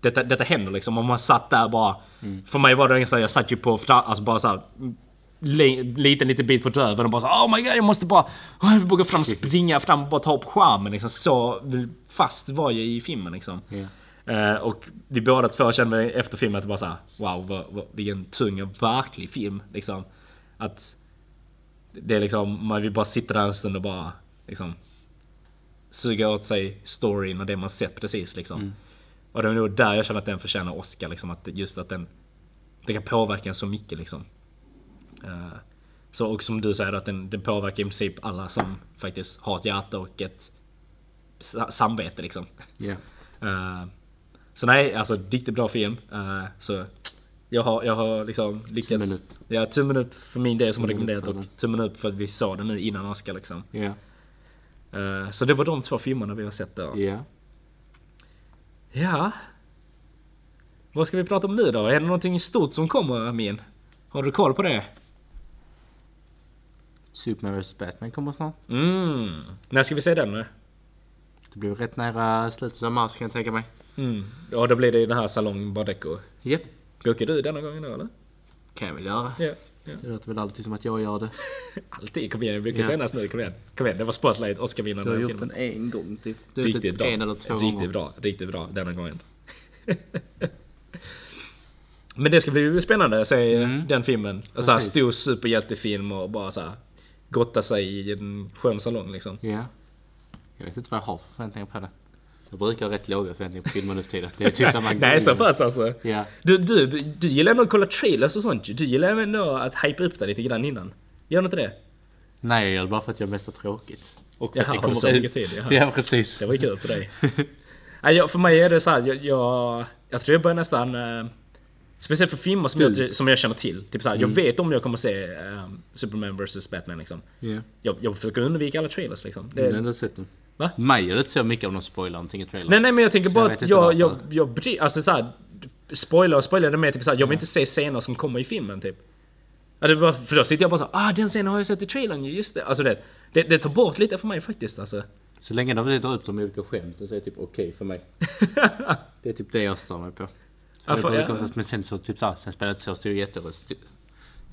Detta, detta händer liksom. Om man satt där bara. För mig var det så här, jag satt ju på alltså bara så här, li, liten liten bit på röven och bara så Oh my god jag måste bara... Oh, jag vill bara gå fram, springa fram och bara ta upp skärmen liksom. Så fast var jag i filmen liksom. Ja. Eh, och vi båda två kände efter filmen att det var så här, wow vad, vad, vilken tung och verklig film. Liksom. Att det är liksom, man vill bara sitta där en stund och bara liksom suga åt sig storyn och det man sett precis liksom. Och det är nog där jag känner att den förtjänar Oscar liksom. Att just att den, den kan påverka en så mycket liksom. Eh, så och som du säger att den, den påverkar i princip alla som faktiskt har ett hjärta och ett sa- samvete liksom. Eh, så nej, alltså riktigt bra film. Eh, så jag har, jag har liksom lyckats. Tummen upp. Ja, tummen upp för min del som har rekommenderat och tummen upp för att vi såg den nu innan Oscar liksom. Eh, så det var de två filmerna vi har sett då. Ja. Ja. Vad ska vi prata om nu då? Är det någonting stort som kommer Amin? Har du koll på det? Superman vs Batman kommer snart. Mm. När ska vi se den nu? Det blir rätt nära slutet av mars kan jag tänka mig. Mm. Ja, då blir det i den här Salong Bardeco. Japp. Bokar du denna gången då eller? Kan jag väl göra. Ja. ja. Det låter väl alltid som att jag gör det. Alltid, kom igen. Vi brukar Ja. senast nu. Kom igen. Kom igen, det var Spotlight, Oscar-vinnaren. Du har gjort filmen. den en gång typ. Du har Riktigt bra. en eller två riktigt gånger. bra, riktigt bra denna gången. Men det ska bli spännande att se Mm. den filmen. Och så här Precis. stor superhjältefilm och bara så här gotta sig i en skön salong liksom. Ja. Jag vet inte vad jag har för förväntningar på det. Jag brukar ha rätt låga förväntningar på filmer nu för tiden. Det är typ man Nej så pass alltså. Ja. Du, du, du gillar ändå att kolla trailers och sånt. Du gillar ändå att hypa upp det lite grann innan. Gör du inte det? Nej jag gör det bara för att jag mest har tråkigt. Och för Jaha, att har du så mycket tid? Jaha. Ja precis. Det var ju kul för dig. Nej, jag, för mig är det så här, jag, jag, jag tror jag börjar nästan... Eh, speciellt för filmer som, jag, som jag känner till. Typ så här, Jag vet om jag kommer se eh, Superman vs Batman liksom. Ja. Jag, jag försöker undvika alla trailers liksom. Jag har Det, ändå sett den. Va? Mig gör det inte så mycket om de spoilar någonting i trailern. nej nej men jag tänker Så bara jag att inte jag, jag, jag bryr, alltså så här, Spoiler och spoiler det med typ så här, jag vill inte se scener som kommer i filmen typ. Är bara, för då sitter jag bara så här, ah den scenen har jag sett i trailern ju, just det. Alltså det, det, det tar bort lite för mig faktiskt alltså. Så länge de drar upp de olika skämten så är det typ okej för mig. det är typ det jag stör mig på. För Ja, för- ja. Men sen så typ såhär, sen spelar det inte så stor jätteroll.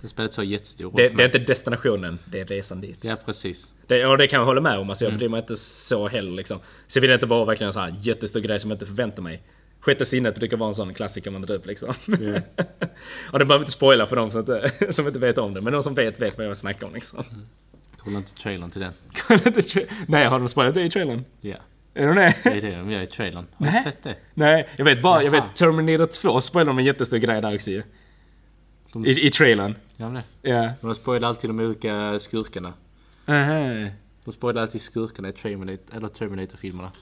Det spelar inte så jättestor roll Det, det är inte destinationen, det är resan dit. Ja precis. Det, och det kan jag hålla med om, alltså jag Mm. bryr mig inte så heller liksom. Så vill det inte vara verkligen en sån här jättestor grej som jag inte förväntar mig. Sjätte sinnet brukar vara en sån klassiker man drar upp liksom. Ja. och det behöver inte spoila för de som inte, som inte vet om det, men de som vet vet vad jag snackar om liksom. Kolla inte trailern till den. Nej, har de spoilat det i trailern? Ja. Är de det? Det är det de gör i trailern. Har du sett det? Nej, jag vet bara, jag Jaha. vet Terminator 2 spoilar de en jättestor grej där också ju. De- I, i trailern. Ja, men det. Men de spoilar alltid de olika skurkarna. Aha. De spoilar alltid skurkarna i Terminator, eller Terminator-filmerna.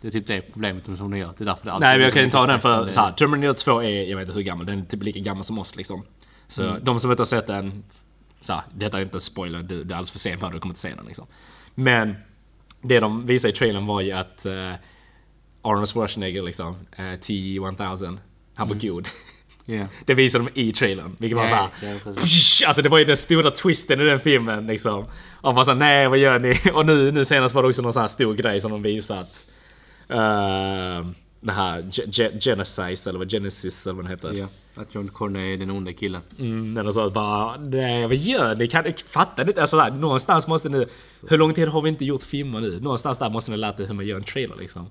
Det är typ det problemet som de gör. Det är därför det alltid Nej men jag kan ju mycket ta den för så här, Terminator 2 är, jag vet inte hur gammal, den är typ lika gammal som oss liksom. Så Mm. de som inte har sett den, så här, detta är inte en spoiler, det, det är alldeles för sent för du kommer inte se den liksom. Men det de visade i trailern var ju att uh, Arnold Schwarzenegger liksom, uh, T-1000, han var god. Ja. Det visade de i trailern, vilket var Ja, såhär... precis. Alltså det var ju den stora twisten i den filmen liksom. Och man sa nej vad gör ni? Och nu, nu senast var det också någon sån här stor grej som de visat. Uh, det här Ge- Ge- Genesis eller vad Genesis eller vad den heter. Ja, att John Connor är den onda killen. Mm, eller så bara nej vad gör ni? Kan, fattar ni inte? Alltså där, någonstans måste ni... Hur lång tid har vi inte gjort filmer nu? Någonstans där måste ni lärt er hur man gör en trailer liksom.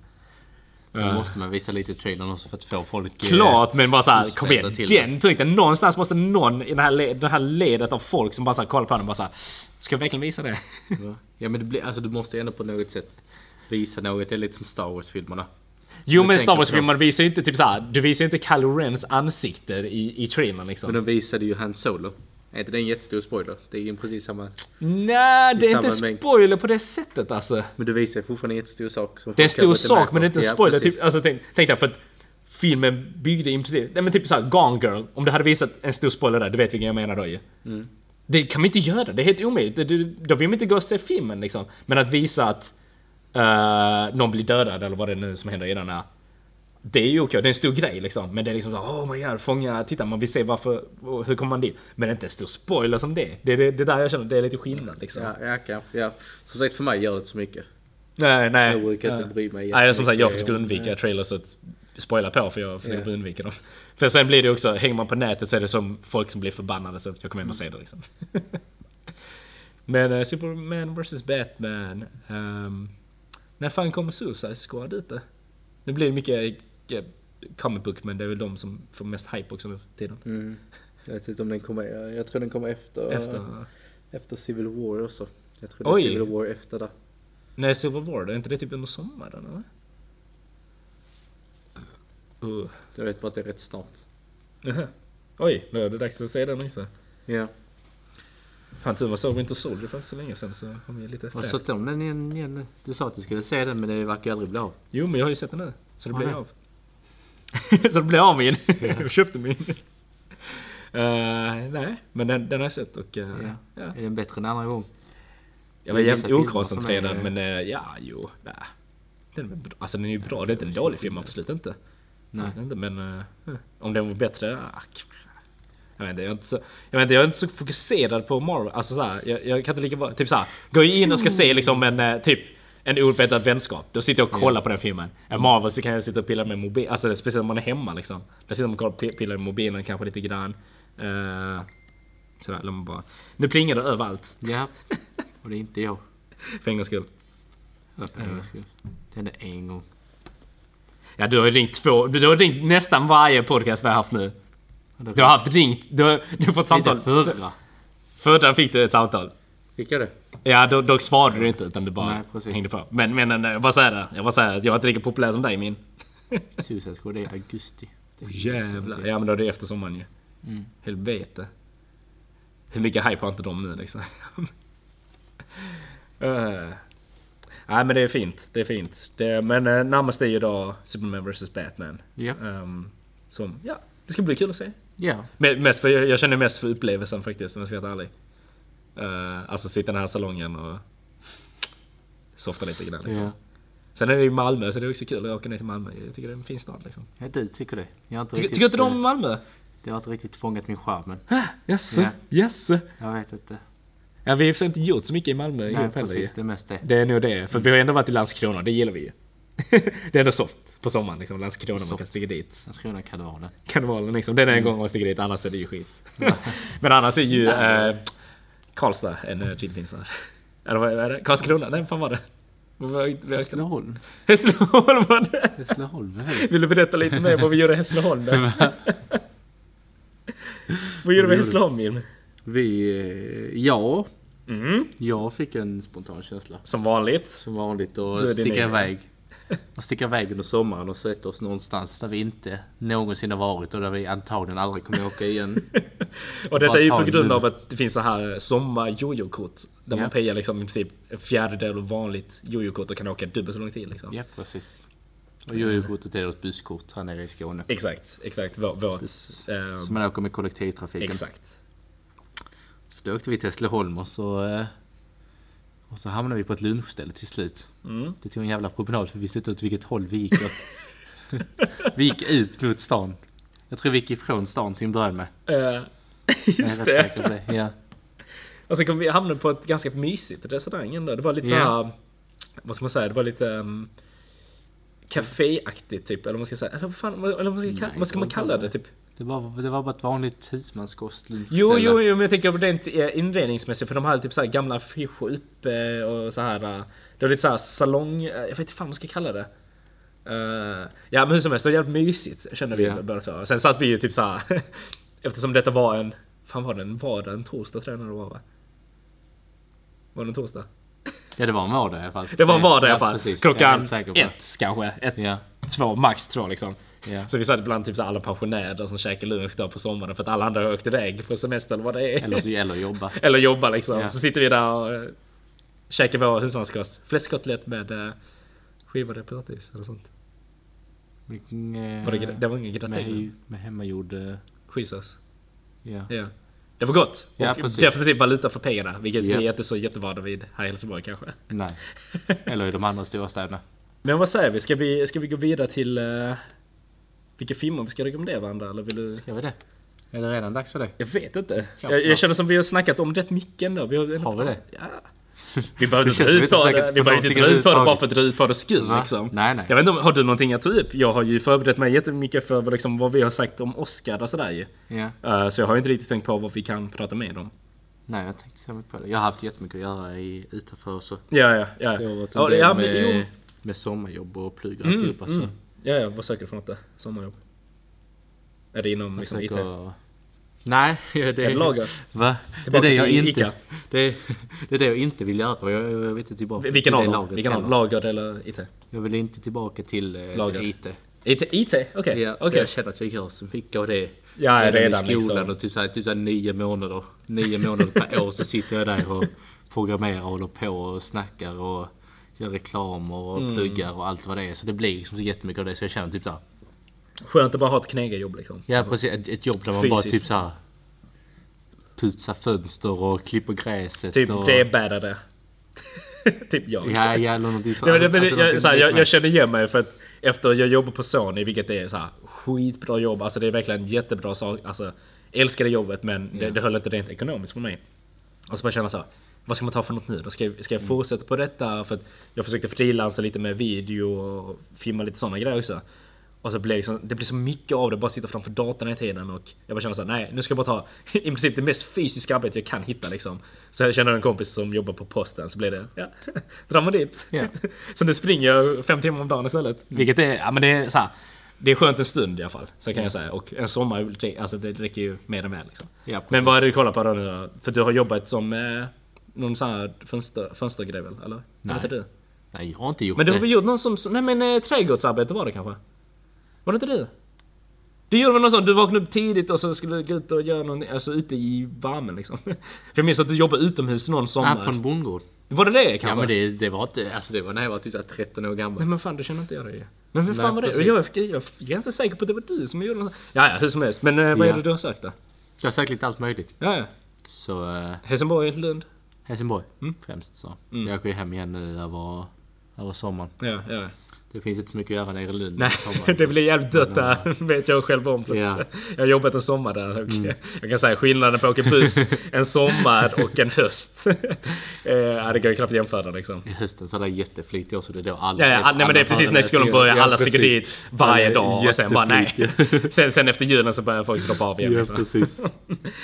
Sen Ja. måste man visa lite i trailern också för att få folk... eh, Klart men bara såhär, kom igen. till Den punkten. Någonstans måste någon i det här, le- det här ledet av folk som bara så här, kollar på den och bara såhär. Ska jag verkligen visa det? Ja. ja men det blir, alltså du måste ändå på något sätt visa något. Det är lite som Star Wars-filmerna. Jo men Star på Wars-filmer visar ju inte typ såhär, du visar ju inte Kylo Rens ansikte i, i trailern liksom. Men de visade ju Han Solo. Är inte det en jättestor spoiler? Det är ju precis samma. Nej, det är inte mängd. spoiler på det sättet alltså. Men du visar ju fortfarande en jättestor sak. Som Det är en stor sak men det är inte en spoiler. Ja, typ, alltså, tänk, tänk dig för att filmen byggde i princip, nej men typ såhär Gone Girl. Om du hade visat en stor spoiler där, du vet vilken jag menar då ju. Mm. Det kan man inte göra, det är helt omöjligt. Det- det- Då vill man inte gå och se filmen liksom. Men att visa att eh, någon blir dödad eller vad det är nu som händer i den här. Det är ju okej, det är en stor grej liksom. Men det är liksom så, oh my god, fånga, titta man vill se varför, hur kommer man dit? Men det är inte en stor spoiler som det. Det är det, det där jag känner, det är lite skillnad liksom. Ja, ja, kanske. Ja. Som sagt för mig gör det inte så mycket. Nej, nej. Jag brukar inte Ja. bry mig Nej, som sagt jag försöker undvika trailers att spoila på för jag försöker Ja. undvika dem. För sen blir det också, hänger man på nätet så är det som folk som blir förbannade så jag kommer hem och se det liksom. Men uh, Superman vs Batman. Um, när fan kommer Suicide Squad ut då? Nu blir det mycket uh, comic book men det är väl de som får mest hype också nu tiden. Mm. Jag vet inte om den kommer, jag, tror den kommer efter, Efter. efter Civil War också. Jag tror det är Oj. Civil War efter där. Nej, Civil War, är inte det typ under sommaren eller? Uh. Jag vet bara att det är rätt snart. Jaha. Oj, nu är det dags att se den också. Ja. Fan tur man såg Winter Soldier för inte så länge sedan så kom jag lite Har du efter. sett om den igen, igen? Du sa att du skulle se den men det verkar aldrig bli av. Jo men jag har ju sett den nu. Så det blir Ja. av. så det blir av min. jag köpte min. Uh, nej, men den, den har jag sett och uh, Ja. ja. Är den bättre än andra gång? Jag var jävligt okoncentrerad är- men uh, ja, jo. Nej. Den bra. alltså den är ju bra, det är inte en dålig film absolut inte. Nej. Absolut inte men om den var bättre, ah, jag vet inte, jag är inte så, jag vet inte, jag är inte så fokuserad på Marvel. Alltså så här, jag, jag kan inte lika vara, typ så här, går jag in och ska se liksom en, eh, typ en ovetad vänskap. Då sitter jag och kollar på den filmen. En Marvel så kan jag sitta och pilla med mobilen, alltså speciellt om man är hemma liksom. Där sitter man och pillar med mobilen kanske lite grann. Uh, sådär, låt mig bara. Nu plingar det överallt, Ja. Och det är inte jag. för en gångs skull. Varför jag skulle... Det hände en gång. Ja du har ju ringt två, du har ringt nästan varje podcast vi har haft nu. Du har haft ringt, du har, du har fått samtal. Förra. Förra fick du ett samtal. Fick jag det? Ja, då, då svarade du inte utan du bara Nej, hängde på. Men, men eh, jag säger det. Jag säger att jag är inte lika populär som dig min. Suicide Squad är augusti. Det är Jävlar. Ja men då är det efter sommaren ju. Mm. Helvete. Hur mycket hype har inte de nu liksom? uh. Nej men det är fint. Det är fint. Det, men uh, närmast är ju då Superman vs Batman. Ja. Um, som, ja, det ska bli kul att se. Ja. Me- Mest för, jag, jag känner mest för upplevelsen faktiskt om jag ska vara ärlig. Uh, alltså sitta i den här salongen och softa lite grann liksom. Ja. Sen är det i Malmö så det är också kul att åka ner till Malmö. Jag tycker det är en fin stad liksom. ja, du tycker det. Jag inte Tycker, riktigt, tycker inte du eh, om Malmö? Det har inte riktigt fångat min charm men Ah, Jaså? Ja. Jaså? jag vet inte. Ja vi har sig inte gjort så mycket i Malmö Nej heller ju. precis, det är mest det. Det är nog det. För vi har ändå varit i Landskrona, det gillar vi ju. det är ändå soft på sommaren liksom. Landskrona man kan Soft. stiga dit. Landskrona det. Karnevalen liksom. Det är den gången man stiger dit, annars är det ju skit. Men annars är ju eh, Karlstad en tydlig där. Eller vad är det? Karlskrona? Nej, fan var det? Hässleholm. Hässleholm var det! Hässleholm? Vill du berätta lite mer vad vi gjorde i Hässleholm då? vad gjorde vi i Hässleholm Jim? Vi, eh, ja, Mm. jag fick en spontan känsla. Som vanligt. Som vanligt och sticka iväg. Och sticker iväg under sommaren och sätter oss någonstans där vi inte någonsin har varit och där vi antagligen aldrig kommer åka igen. Och detta är ju på grund av att det finns så här sommar-jojo-kort. Där Ja. man pejar liksom i princip en fjärdedel av vanligt jojo-kort och kan åka dubbelt så lång tid liksom. Ja, precis. Och jojo-kortet är då ett busskort här nere i Skåne. Exakt, exakt. Vår, vårt... Bus- eh, Så man åker med kollektivtrafiken. exakt. Så då åkte vi till Hässleholm och så, eh, och så hamnade vi på ett lunchställe till slut. Mm. Det tog en jävla promenad för vi visste inte åt vilket håll vi gick åt. vi gick ut mot stan. Jag tror vi gick ifrån stan till en början med. Jag just det. det. Ja. Och sen kom vi hamna på ett ganska mysigt restaurang ändå. Det var lite så Ja. här, vad ska man säga, det var lite um, kaféaktigt typ. Eller vad man ska säga, eller vad, fan, eller vad, ska, Nej, vad ska man kalla det typ? Det, var, det var bara ett vanligt husmanskost Jo, jo, jo, men jag tänker på rent eh, inredningsmässigt för de hade typ så gamla affischer uppe och så här. eh, Det var lite så här salong, eh, jag vet inte fan vad man ska kalla det. Eh, ja men hur som helst, det var jävligt mysigt kände vi Ja. båda två. Sen satt vi ju typ så här eftersom detta var en, fan var det en vardag, en torsdag tror jag när det var va? Var det en torsdag? Ja det var en vardag i alla fall. Det var en vardag i alla fall. Jag Klockan ett kanske, ett, Ja, två, max två liksom. Ja. Så vi satt ibland typ så alla pensionärer som käkar lunch då på sommaren för att alla andra har åkt iväg på semester eller vad det är. Eller, så, eller jobba. Eller jobba liksom. Ja. Så sitter vi där och eh, käkar vår husmanskost. Fläskkotlett med eh, skivad potatis eller sånt. Eh, Var det, det var ingen med, gratäng? med hemmagjord... eh, Skitsås. Ja. Ja. Det var gott. Ja, och precis. definitivt valuta för pengarna. Vilket Ja. vi är inte så jättevana vid här i Helsingborg kanske. Nej. Eller i de andra stora städerna. Men vad säger vi? Ska vi, ska vi gå vidare till vilka filmer vi ska rekommendera varandra? Eller vill du? Ska vi det? Är det redan dags för det? Jag vet inte. Ja, Jag, ja. jag känner som vi har snackat om rätt mycket ändå. Vi har, Har vi det? Ja. Vi behöver inte dra ut på det. Vi behöver inte dra ut på det bara för att dra ut på det skull Va? liksom. Nej, nej. Jag vet inte, har du någonting att ta upp? Jag har ju förberett mig jättemycket för vad, liksom, vad vi har sagt om Oscar och sådär ju. Ja. Eh, så jag har inte riktigt tänkt på vad vi kan prata med om. Nej, jag tänkte så mycket på det. Jag har haft jättemycket att göra i, utanför så. Ja, ja, ja. Det har varit en Ja, del ja, med, med sommarjobb och plugg och Mm, alltihopa. Så. mm. Ja, ja, vad söker du för något där? Sommarjobb? Är det inom Jag liksom, IT? försöker- Nej, det Är lager? Va? Det är det jag inte... Ica. Det är, det är det jag inte vill göra. Jag, jag vill inte tillbaka Vilken till av dem? Vilken av? Lager eller IT? Jag vill inte tillbaka till, eh, Lager. till IT. IT? IT? Okej. Ja, för okej. Jag känner att jag gör så mycket av det. Ja, redan i skolan liksom. och typ, såhär, typ såhär nio månader. Nio månader per år så sitter jag där och programmerar och håller på och snackar och gör reklam och Mm. pluggar och allt vad det är. Så det blir liksom så jättemycket av det så jag känner typ såhär. Skönt att bara ha ett knegarjobb liksom. Ja precis, ett, ett jobb där man bara Fysiskt. typ såhär putsar fönster och klipper gräset Typ och... det är bäddare. typ jag. Ja, ja någonting sånt. Men, Alltså, jag, jag, jag känner igen mig för att efter jag jobbar på Sony, vilket är så här, skitbra jobb. Alltså det är verkligen jättebra sak. Alltså, älskade jobbet men det, Ja. det höll inte rent ekonomiskt för mig. Och så bara känna så här, vad ska man ta för något nu? Då ska jag, ska jag fortsätta på detta? För att jag försökte frilansa lite med video och filma lite sådana grejer också. Och så blir det, liksom, det blir så mycket av det, bara sitta framför datorn hela tiden och jag bara känner såhär, nej nu ska jag bara ta i princip det mest fysiska arbetet jag kan hitta liksom. Så jag känner en kompis som jobbar på posten så blir det, ja, drar man dit. Ja. Så nu springer jag fem timmar om dagen istället. Vilket är, ja men det är så här, det är skönt en stund i alla fall. Så kan jag säga. Och en sommar, alltså det räcker ju mer än väl liksom. Ja. Men vad är det du kollar på då nu? För du har jobbat som eh, någon sån här fönster, fönstergrej väl? Eller? Nej. Eller inte du? Nej, jag har inte gjort Men du har det. väl gjort någon som, nej men eh, trädgårdsarbete var det kanske? Var det inte du? Du gjorde väl något sånt, du vaknade upp tidigt och så skulle du gå ut och göra något, alltså ute i värmen liksom. För jag minns att du jobbade utomhus någon sommar. Ah, på en bondgård. Var det det kanske? Ja men det, det var inte, alltså det var när jag var typ såhär 13 år gammal. Nej men fan, det känner inte jag det ju. Men vem Nej, fan var det? Jag, jag, jag är ganska säker på att det var du som gjorde något. Ja, ja, hur som helst. Men eh, vad är Ja. det du har sökt då? Jag har sagt lite allt möjligt. Ja, ja. Så eh, Helsingborg, Lund? Helsingborg Mm. främst så. Mm. Jag åker ju hem igen nu över, över sommaren. Ja, ja. Det finns inte så mycket att göra nere i Lund Nej, sommaren. det blir jävligt dött där, vet jag själv om. Ja. Jag har jobbat en sommar där. Och Jag kan säga skillnaden på att åka buss en sommar och en höst. Eh, ja, det går ju knappt att jämföra liksom. I hösten så är det jätteflyt också. Det är då alla... Ja, ja, nej, men det är precis när skolan börjar, alla sticker dit varje dag och sen bara nej. Sen, sen efter julen så börjar folk droppa av igen. Ja, liksom. precis.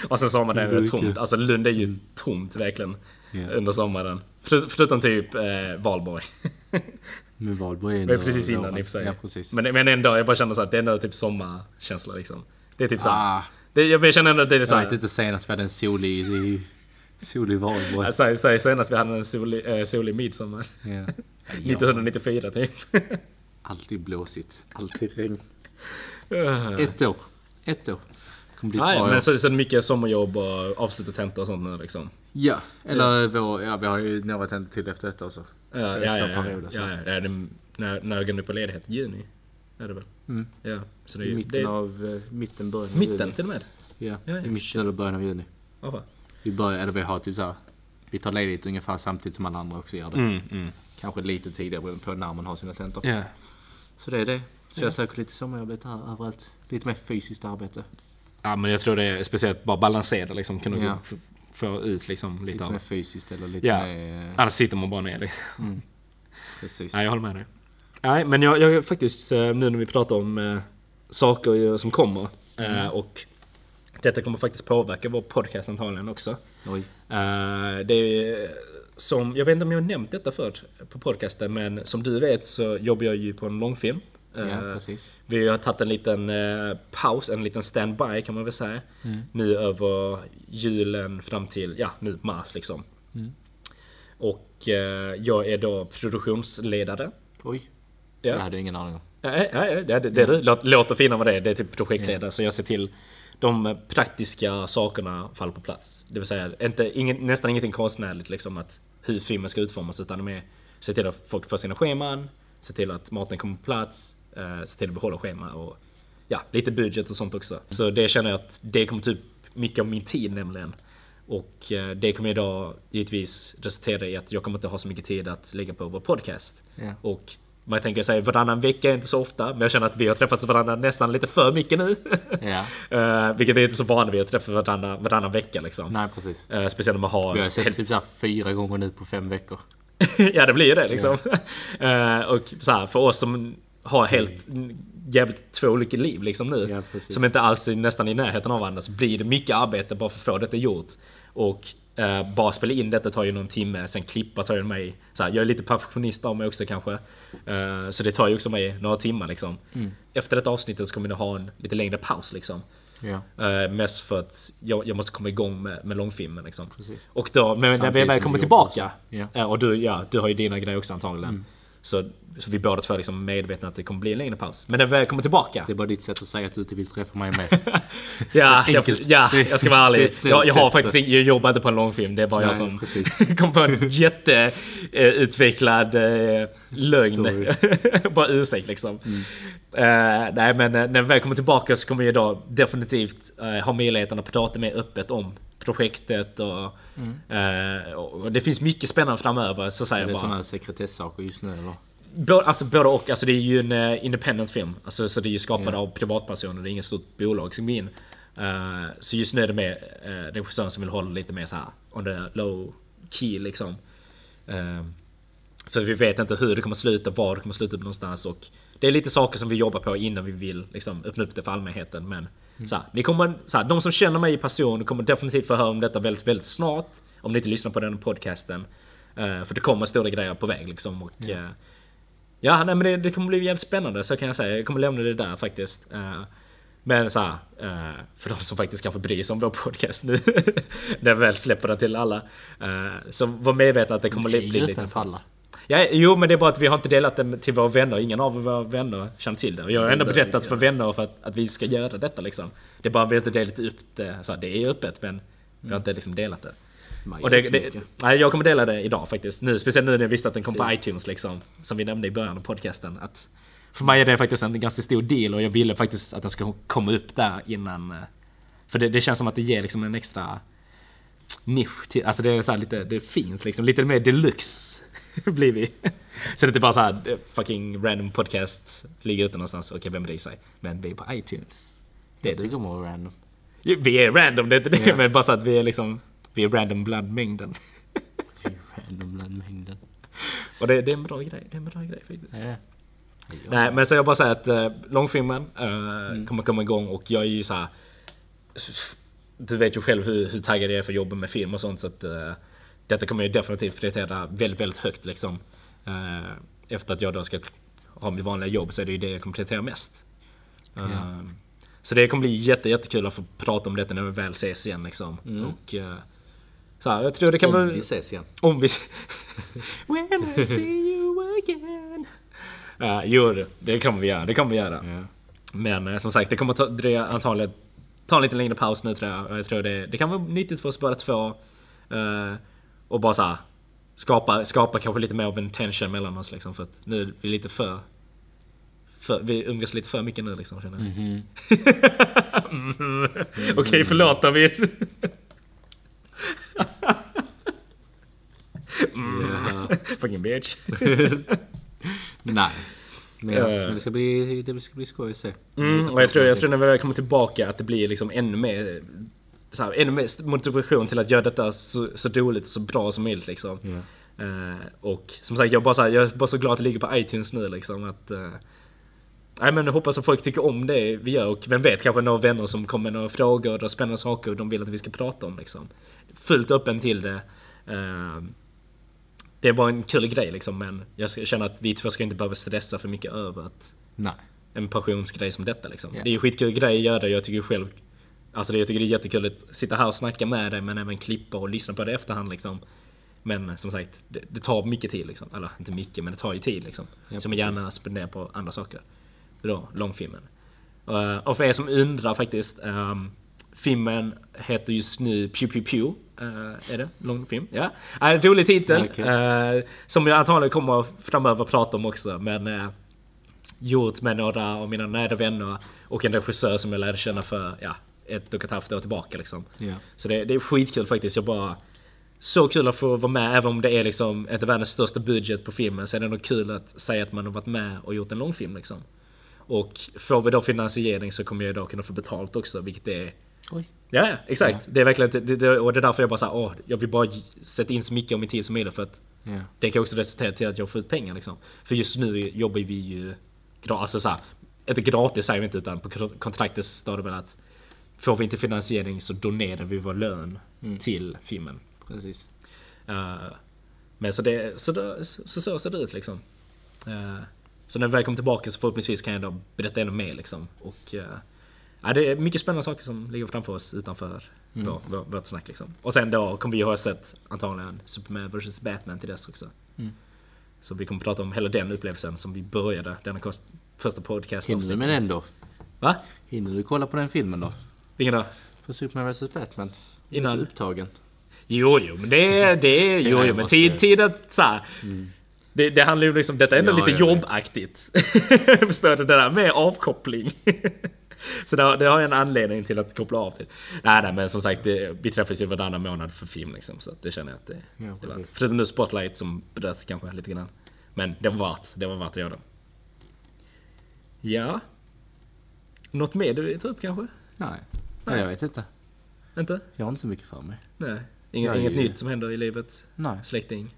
Och sen sommaren är det tomt. Alltså Lund är ju tomt verkligen. Ja. Under sommaren. För, förutom typ eh, Valborg. Men Valborg är Men ändå precis innan våren. i och för sig. Ja, precis. Men, men ändå, jag bara känner så att det är ändå typ sommarkänsla liksom. Det är typ så. ah, Det, jag, jag känner ändå att det är så. jag vet inte senast vi hade en solig, i- solig Valborg. Säger, säger senast vi hade en solig, eh, solig midsommar. Ja. 1994 typ. Alltid blåsigt. Alltid regn. Ett år. Ett år. Nej, men så, det mycket sommarjobb och avsluta tentor och sånt nu liksom. Ja, eller vår, ja, vi har ju några tentor till efter detta också. Ja, ja, ja, ja, perioder, ja, ja, ja det, när, när går ni på ledighet? Juni? Är det väl? Mm. Ja, så det är I mitten det, av, eh, mitten, början av mitten juni. till och med. Ja, Ja, ja, i mitten eller början av juni. Ja, fan. Vi börjar, eller vi har typ såhär, vi tar ledigt ungefär samtidigt som alla andra också gör det. Mm, mm. Kanske lite tidigare beroende på när man har sina tentor. Ja. Så det är det. Så jag söker lite sommarjobb lite här överallt. Lite mer fysiskt arbete. Ja, men jag tror det är speciellt bara balansera liksom. Kunna Ja. få, ut liksom lite Lite av mer fysiskt eller lite Ja. mer... Annars sitter man bara ner liksom. Mm. Precis. Nej, jag håller med dig. Nej, men jag, jag faktiskt, eh, nu när vi pratar om eh, saker som kommer eh, och detta kommer faktiskt påverka vår podcast antagligen också. Eh, det är som, jag vet inte om jag har nämnt detta förr på podcasten, men som du vet så jobbar jag ju på en långfilm. Ja, Eh, precis. vi har tagit en liten eh, paus, en liten standby kan man väl säga. Mm. Nu över julen fram till, ja nu mars liksom. Mm. Och eh, jag är då produktionsledare. Oj. Ja. Jag hade ingen aning om. Nej, nej, det, det, det låt- låter finare vad det är. Det är typ projektledare. Så jag ser till de praktiska sakerna faller på plats. Det vill säga inte, ingen, nästan ingenting konstnärligt liksom att hur filmen ska utformas utan mer se till att folk får sina scheman, se till att maten kommer på plats, eh, se till att behålla schema och ja, lite budget och sånt också. Så det känner jag att det kommer typ mycket av min tid nämligen. Och eh, det kommer idag givetvis resultera i att jag kommer inte ha så mycket tid att lägga på vår podcast. Ja. Och man tänker säga varannan vecka är inte så ofta, men jag känner att vi har träffats varandra nästan lite för mycket nu. Ja. uh, vilket vi är inte så vana vid att träffa varandra varannan vecka liksom. Nej, precis. Eh, speciellt om man har... Vi har sett helt- typ fyra gånger nu på fem veckor. ja det blir ju det liksom. Eh, och så här, för oss som har helt jävligt två olika liv liksom nu. Ja, som inte alls är nästan i närheten av varandra. Så blir det mycket arbete bara för att få detta gjort. Och eh, bara spela in detta tar ju någon timme. Sen klippa tar ju mig. Så här, jag är lite perfektionist av mig också kanske. Eh, så det tar ju också mig några timmar liksom. Mm. Efter detta avsnittet så kommer jag ha en lite längre paus liksom. Ja. Uh, mest för att jag, jag måste komma igång med, med långfilmen liksom. Precis. Och då, men när vi väl kommer tillbaka. Ja. eh, och du, ja, du har ju dina grejer också antagligen. Mm. Så, så vi båda två är liksom medvetna att det kommer bli en längre paus. Men när vi väl kommer tillbaka. Det är bara ditt sätt att säga att du inte vill träffa mig med. Ja, jag, ja, jag ska vara ärlig. Jag, jag har faktiskt så. jag jobbar inte på en långfilm. Det är bara jag Nej, som precis. kom på en jätteutvecklad eh, lögn. Bara ursäkt liksom. Mm. Eh, nej men eh, när vi väl kommer tillbaka så kommer jag då definitivt eh, ha möjligheten att prata mer öppet om projektet och, eh, och det finns mycket spännande framöver så säger Mm. Är jag det sådana sekretesssaker just nu eller? Både, alltså både och. Alltså det är ju en eh, independent film. Alltså, så det är ju skapad Ja. av privatpersoner. Det är inget stort bolag som går in. Eh, så just nu är det med uh, regissören som vill hålla lite mer så här on the low key liksom. Eh, för vi vet inte hur det kommer sluta, var det kommer sluta någonstans. Och det är lite saker som vi jobbar på innan vi vill liksom, öppna upp det för allmänheten. Men så här, ni kommer, så här, de som känner mig i person kommer definitivt få höra om detta väldigt, väldigt snart. Om ni inte lyssnar på den podcasten. Eh, för det kommer stora grejer på väg liksom. Och, eh, Ja, nej, men det, det kommer bli jävligt spännande så kan jag säga. Jag kommer lämna det där faktiskt. Eh, men så här, för de som faktiskt kanske bryr sig om vår podcast nu. när vi väl släpper den till alla. så var medvetna att det kommer bli lite för alla. Ja, jo men det är bara att vi har inte delat det till våra vänner. Ingen av våra vänner känner till det. Och jag har ändå berättat för vänner för att, att vi ska göra detta liksom. Det är bara att vi inte delat upp det. Så här, det är öppet men vi har inte liksom delat det. Och det, det, nej, jag kommer dela det idag faktiskt. Nu, speciellt nu när jag visste att den kom på iTunes liksom. Som vi nämnde i början av podcasten. Att för mig är det faktiskt en ganska stor deal och jag ville faktiskt att den ska komma upp där innan. eh, För det, det känns som att det ger liksom en extra nisch till, alltså det är så lite, det är fint liksom. Lite mer deluxe blir vi. Så det är inte bara så här eh, fucking random podcast ligger ute någonstans. Okej, vem bryr sig? Men vi är på iTunes. Det är tycker om att vara random. Vi är random, det är inte det. Ja. Men bara så att vi är liksom, vi är random bland mängden. Det är random bland mängden. Och det, det är en bra grej, det är en bra grej faktiskt. Ja. Nej men så jag bara säger att äh, långfilmen äh, kommer komma igång och jag är ju så här. Du vet ju själv hur, hur taggad jag är för att jobba med film och sånt så att äh, detta kommer jag definitivt prioritera väldigt, väldigt högt liksom. Äh, efter att jag då ska ha mitt vanliga jobb så är det ju det jag kommer prioritera mest. Ja. Så det kommer bli jätte, jättekul att få prata om detta när vi väl ses igen liksom. Mm. Och, äh, så här, jag tror det kan Om väl... vi ses igen. Om vi... When I see you again. Uh, jo, det, kommer vi göra. Det kommer vi göra. Ja. Men eh, som sagt, det kommer ta, dröja antagligen ta en lite längre paus nu tror jag. Jag tror det, det kan vara nyttigt för oss båda två. eh, och bara såhär skapa, skapa kanske lite mer av en tension mellan oss liksom. För att nu är vi lite för... för vi umgås lite för mycket nu liksom känner jag. Mm. Okej, förlåt David. Ja. Fucking bitch. Nej. Men, ja, Eh. men det ska bli, det ska bli skoj att se. Mm, och jag tror, jag tror när vi väl kommer tillbaka att det blir liksom ännu mer så här, ännu mer motivation till att göra detta så, så roligt och så bra som möjligt liksom. Ja. Eh, och som sagt, jag bara så här, jag är bara så glad att det ligger på iTunes nu liksom. Att, eh, nej men jag hoppas att folk tycker om det vi gör och vem vet, kanske några vänner som kommer med några frågor och spännande saker och de vill att vi ska prata om liksom. Fullt öppen till det. Eh, det är bara en kul grej liksom men jag känner att vi två ska inte behöva stressa för mycket över att Nej. en passionsgrej som detta liksom. Ja. Det är ju skitkul grej att göra, jag tycker själv Alltså det, jag tycker det är jättekul att sitta här och snacka med dig men även klippa och lyssna på det i efterhand liksom. Men som sagt, det, det tar mycket tid liksom. Eller inte mycket, men det tar ju tid liksom. Ja, som precis. gärna spenderar på andra saker. Då, långfilmen. Uh, och för er som undrar faktiskt. ehm, filmen heter just nu Pew Pew Pew. Eh, är det? Långfilm? Ja. Uh, en rolig titel. Okej. eh, som jag antagligen kommer framöver prata om också. Men eh, gjort med några av mina nära vänner och en regissör som jag lärde känna för ja, ett och ett halvt år tillbaka liksom. Ja. Så det, det är skitkul faktiskt. Jag bara... Så kul att få vara med, även om det är liksom inte världens största budget på filmen, så är det ändå kul att säga att man har varit med och gjort en långfilm liksom. Och får vi då finansiering så kommer jag då kunna få betalt också, vilket är... Oj. Ja, exakt. Det är verkligen det, det, och det är därför jag bara såhär, åh, jag vill bara sätta in så mycket av min tid som möjligt för att Ja. det kan också resultera till att jag får ut pengar liksom. För just nu jobbar vi ju, alltså såhär, inte gratis säger vi inte utan på kontraktet står det väl att får vi inte finansiering så donerar vi vår lön till filmen. Precis. Eh, men så det, så, det, så, så ser det ut liksom. Eh, så när vi väl kommer tillbaka så förhoppningsvis kan jag då berätta ännu mer liksom. Och uh, ja, det är mycket spännande saker som ligger framför oss utanför vår, vår, vårt snack liksom. Och sen då kommer vi ha sett antagligen Superman vs Batman till dess också. Mm. Så vi kommer prata om hela den upplevelsen som vi började denna kost, första podcast Hinner du med den då? Va? Hinner du kolla på den filmen då? Vilken då? På Superman vs Batman? Innan. upptagen. Jo, jo, men det är, det är, jo, jo, men tid, tid att så här, det, det handlar ju liksom, detta är ändå Ja, lite vet. jobbaktigt. Förstår du? Det där med avkoppling. så det, det har jag en anledning till att koppla av till. Nej, nej, men som sagt, det, vi träffas ju varannan månad för film liksom, så det känner jag att det, Ja, det var. Förutom nu Spotlight som bröt kanske lite grann. Men det var värt, det var värt att göra. Ja. Något mer du vill ta upp kanske? Nej. Nej, jag vet inte. Inte? Jag har inte så mycket för mig. Nej. Jag är inget ju- nytt som händer i livet? Nej. Släkting?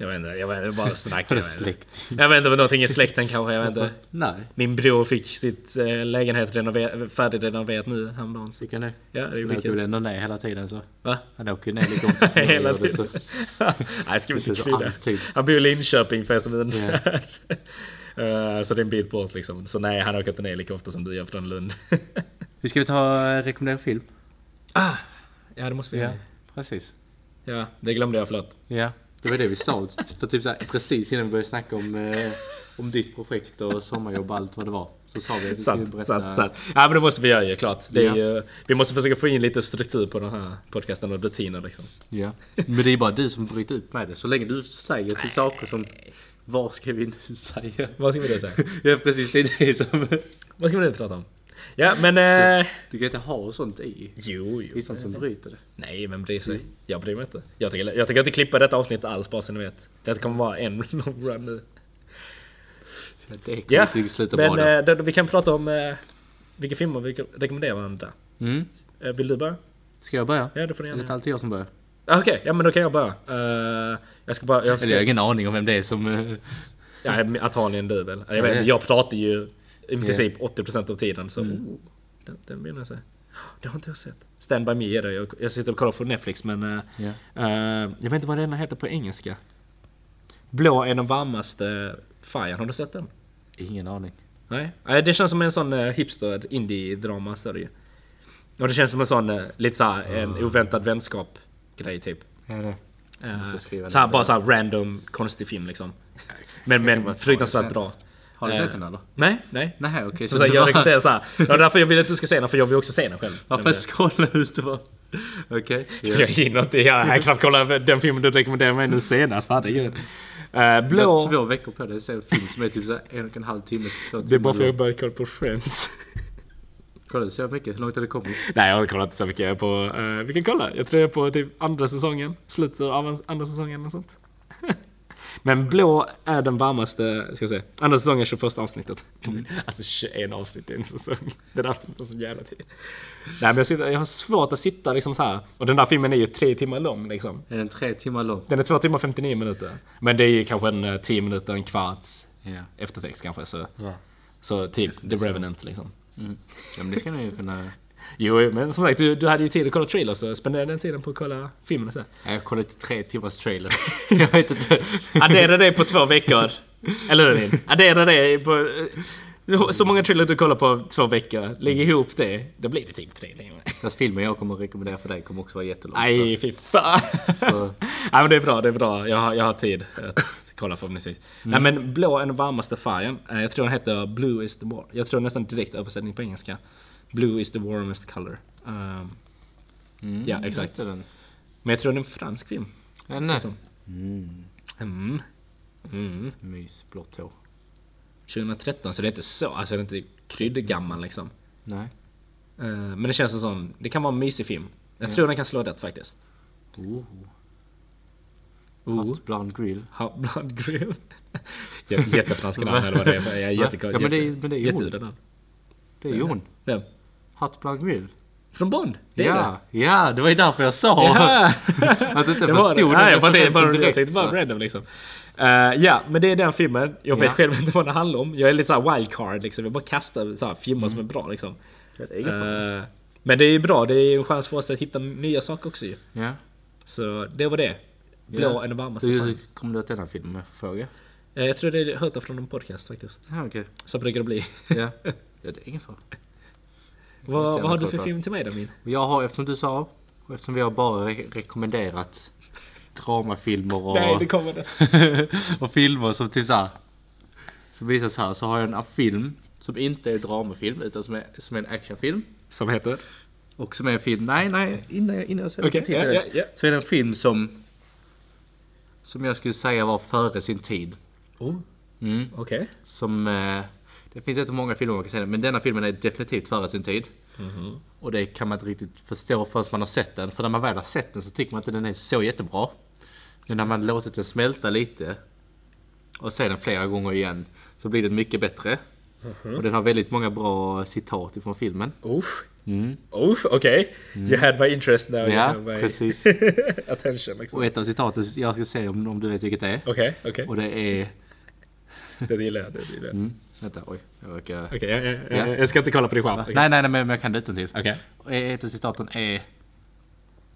Jag vet inte, jag vet inte, bara snack. jag, vet inte. Släkting. jag vet inte vad någonting i släkten kanske, jag vet inte. Nej. Min bror fick sitt eh, lägenhet renover- färdigrenoverat nu häromdagen. Fick han det? Ja, det är ju Han åker väl ändå ner hela tiden så. Va? Han åker ju ner lika ofta som Hela tiden. Nej, ska vi inte krydda. Han bor i Linköping för er som undrar. Eh, Så det är en bit bort liksom. Så nej, han åker inte ner lika ofta som du gör från Lund. Vi ska vi ta eh, rekommendera film? ah, ja, det måste vi Ja, göra. precis. Ja, det glömde jag, förlåt. Ja, det var det vi sa. För typ så här, precis innan vi började snacka om, eh, om ditt projekt och sommarjobb och allt vad det var. Så sa vi att vi skulle berätta. sant, sant. Ja men det måste vi göra ju klart. Det är Ja. ju, vi måste försöka få in lite struktur på den här podcasten och rutiner liksom. Ja. Men det är bara du som bryter ut med det. Så länge du säger typ saker som vad ska vi nu säga? Vad ska vi då säga? Ja precis, det är det som... Vad ska vi nu prata om? Ja men... Eh, Du kan inte ha sånt i. jo, Det är jo. sånt som bryter det. Nej, vem bryr sig? Jag bryr mig inte. Jag tycker, jag inte klippa detta avsnitt alls bara så ni vet. Det kommer vara en long run nu. Det kommer Ja, inte sluta men bra då. eh, då, vi kan prata om eh, vilka filmer vi rekommenderar varandra. Mm. Eh, vill du börja? Ska jag börja? Ja, det får du Är det gärna. inte alltid jag som börjar? Ah, Okej, ja men då kan jag börja. Eh, jag ska bara... Jag ska, Eller jag har ingen aning om vem det är som... eh, Ja, antagligen du väl. Jag Ja, vet jag pratar ju i princip 80% av tiden så... Oh, den, den vill jag säga. Det har inte jag sett. Stand By Me är det. Jag, jag sitter och kollar på Netflix men... eh, Ja. eh, jag vet inte vad den heter på engelska. Blå är den varmaste färgen. Har du sett den? Ingen aning. Nej? Det känns som en sån uh, hipster indie-drama ju. Och det känns som en sån, eh, lite såhär, en oväntad vänskap grej typ. Ja, det. Uh, såhär, bara såhär random konstig film liksom. Men, men fruktansvärt bra. Har du Eh, sett den eller? Nej, nej. Nej okej. Som sagt, jag rekommenderar såhär. Det var därför jag ville att du ska se den, för jag vill också se den själv. Varför Men, scrolla ut det bara? Okej. eh, Jag hinner inte, jag har knappt kollat den filmen du rekommenderade mig nu senast. Herregud. Uh, Du blå... har två veckor på dig att se en film som är typ så en och en halv timme till två timmar Det är bara för att jag började kolla på Friends. Kolla du så mycket? Hur långt har det kommit? Nej, jag har inte kollat så mycket på... Uh, vi kan kolla. Jag tror jag är på typ andra säsongen. Slutet av andra säsongen och sånt. Men blå är den varmaste, ska jag säga. Andra säsongen, 21 avsnittet. Alltså 21 avsnitt i en säsong. Det där tar så jävla tid. Nej men jag, sitter, jag har svårt att sitta liksom så här. Och den där filmen är ju tre timmar lång liksom. Är den tre timmar lång? Den är två timmar och 59 minuter. Men det är ju kanske en eh, 10 minuter, en kvart Ja. eftertext kanske. Så, Ja. så typ The Revenant liksom. Mm. ja men det ska ni ju kunna... Jo, men som sagt, du, du hade ju tid att kolla trailers så spendera den tiden på att kolla filmen så. Ja, Jag kollade tre timmars trailer. jag vet inte. Addera det på två veckor. Eller hur Lin? Addera det på... Så många trailers du kollar på två veckor. Lägg ihop det. Då blir det typ tre timmar. Fast filmen jag kommer att rekommendera för dig kommer också vara jättelång. Nej, fy fan. Så- Nej men det är bra, det är bra. Jag har, jag har tid att kolla förhoppningsvis. Nej men blå är den varmaste färgen. Eh, Jag tror den heter Blue is the warm. Jag tror nästan direkt översättning på engelska. Blue is the warmest color. Um, Mm, Ja, exakt. Den. men jag tror det är en fransk film. Ja, nej. Så. Mm. Mm. Mm. Mys, blått hår. 2013 så det är inte så, alltså det är inte kryddgammal liksom. Nej. Eh, Men det känns som sån, det kan vara en mysig film. Jag tror den kan slå rätt faktiskt. Oh. Oh. Hot blonde grill. Hot Blood Grill. Jä- Jättefranska namn eller vad det är. Jag är jättekort. Ja, men det är- men det är ju hon. Det är ju hon. Vem? Hot blonde grill. Från Bond? Det ja, ja, det var ju därför jag sa. Ja! Att du inte det var det. förstod Nej, den jag bara referensen bara, jag direkt, tänkte bara så. random liksom. Eh, ja, men det är den filmen. Jag vet Ja. själv inte vad den handlar om. Jag är lite såhär wildcard liksom. Jag bara kastar så här filmer som är bra liksom. Det. Eh, men det är ju bra. Det är ju en chans för oss att hitta nya saker också ju. Ja. Så det var det. Blå Ja. är den varmaste Hur kommer du åt denna filmen med fråga? Eh, Jag tror det är hört från en podcast faktiskt. Ja, okej. Så brukar det bli. Ja. ja, det är ingen fara. Vad, vad har du för film till mig då min? Jag har, eftersom du sa, och eftersom vi har bara re- rekommenderat dramafilmer och, Nej, det kommer det. och filmer som typ såhär, som visas här, så har jag en film som inte är dramafilm utan som är, som är en actionfilm. Som heter? Och som är en film, nej nej, innan jag, innan jag säger ja, det, ja, ja. Så är det en film som, som jag skulle säga var före sin tid. Oh, Mm. okej. Som, eh, det finns inte många filmer man kan säga men denna filmen är definitivt före sin tid. Mhm. Och det kan man inte riktigt förstå förrän man har sett den. För när man väl har sett den så tycker man inte den är så jättebra. Men när man låtit den smälta lite och ser den flera gånger igen så blir den mycket bättre. Mhm. Och den har väldigt många bra citat ifrån filmen. Uff. Mm. Uff, okej. You had my interest now. Ja, my precis. attention liksom. Och ett av citaten jag ska se om, om du vet vilket det är. Okej, okej. Och det är... Det gillar jag, det gillar jag. Mm, vänta, oj. Jag råkar... Okej, jag, jag, Ja. jag, ska inte kolla på din skärm. Okej. Nej, nej, nej, men jag kan det utantill. Okej. Och Ett av citaten är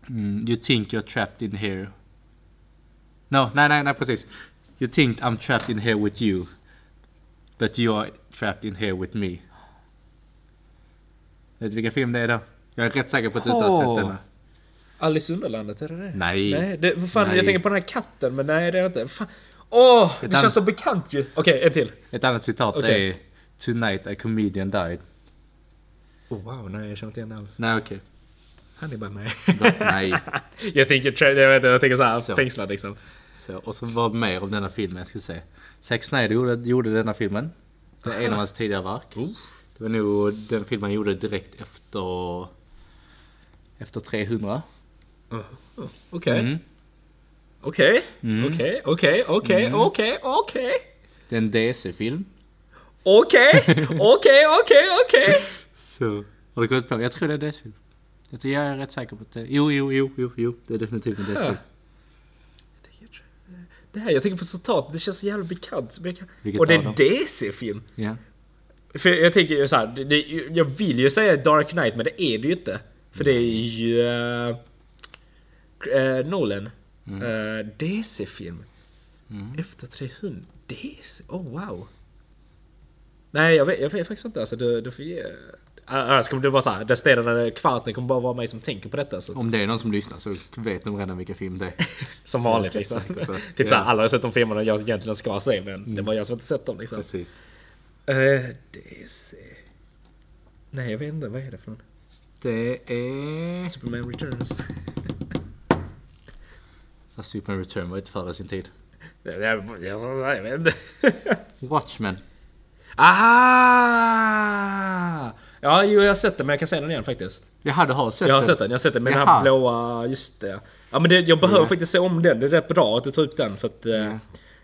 mm, You think you're trapped in here. No, nej, nej, nej, precis. You think I'm trapped in here with you. But you are trapped in here with me. Vet du vilken film det är då? Jag är rätt säker på att du inte har sett denna. Alice i Underlandet, är det det? Nej. Nej, det, fan, Nej. jag tänker på den här katten, men nej det är det inte. Fan. Åh, det Utan- känns så bekant ju. Okej, en till. Ett annat citat Okej. är Tonight a comedian died. Oh, wow, nej jag känner inte igen det alls. Nej, okej. Hannibal, nej. Nej. jag tänker, jag vet jag tänker såhär, Så. fängslad liksom. Så, och så var mer om denna filmen jag skulle säga. Zack Snyder gjorde, gjorde denna filmen. Det är en av hans tidigare verk. Oh. Det var nog den filmen han gjorde direkt efter efter 300. Oh, oh, Okej, Mm. Okej, Mm. okej, okej, okej, okej, okej. Det är en DC-film. Okej, okej, okej, okej. Så. Har du gått på? Jag tror det är en DC-film. Jag är rätt säker på att det Jo, jo, jo, jo, jo. Det är definitivt en DC-film. Det här, jag tänker på citat, det känns så jävla bekant. Vilket Och det är en? DC-film. Ja. För jag tänker ju såhär, jag vill ju säga Dark Knight men det är det ju inte. För det är ju uh, uh, Nolan. Uh, DC-film. Mm. Efter 300. DC? Oh wow. Nej jag vet, jag vet faktiskt inte alltså. Du, du får ge... Annars kommer det vara såhär, resterande kvarten kommer bara vara mig som tänker på detta. Så. Om det är någon som lyssnar så vet de redan vilken film det är. Som vanligt liksom. Typ såhär, alla har sett de filmerna jag egentligen ska se men det är bara jag som inte sett dem liksom. Precis. Uh, DC... Nej jag vet inte, vad är det för någon? Det är... Superman Returns. Fast Superman Return var inte före sin tid. jag, vet inte. Watchmen. Aha! Ja, jo, jag har sett den men jag kan säga den igen faktiskt. Jag hade har sett Jag har den. sett den, jag har sett den med den Jaha. här blåa, just det. Ja men det, jag behöver Ja. faktiskt se om den, det är rätt bra att du tar upp den för att... eh,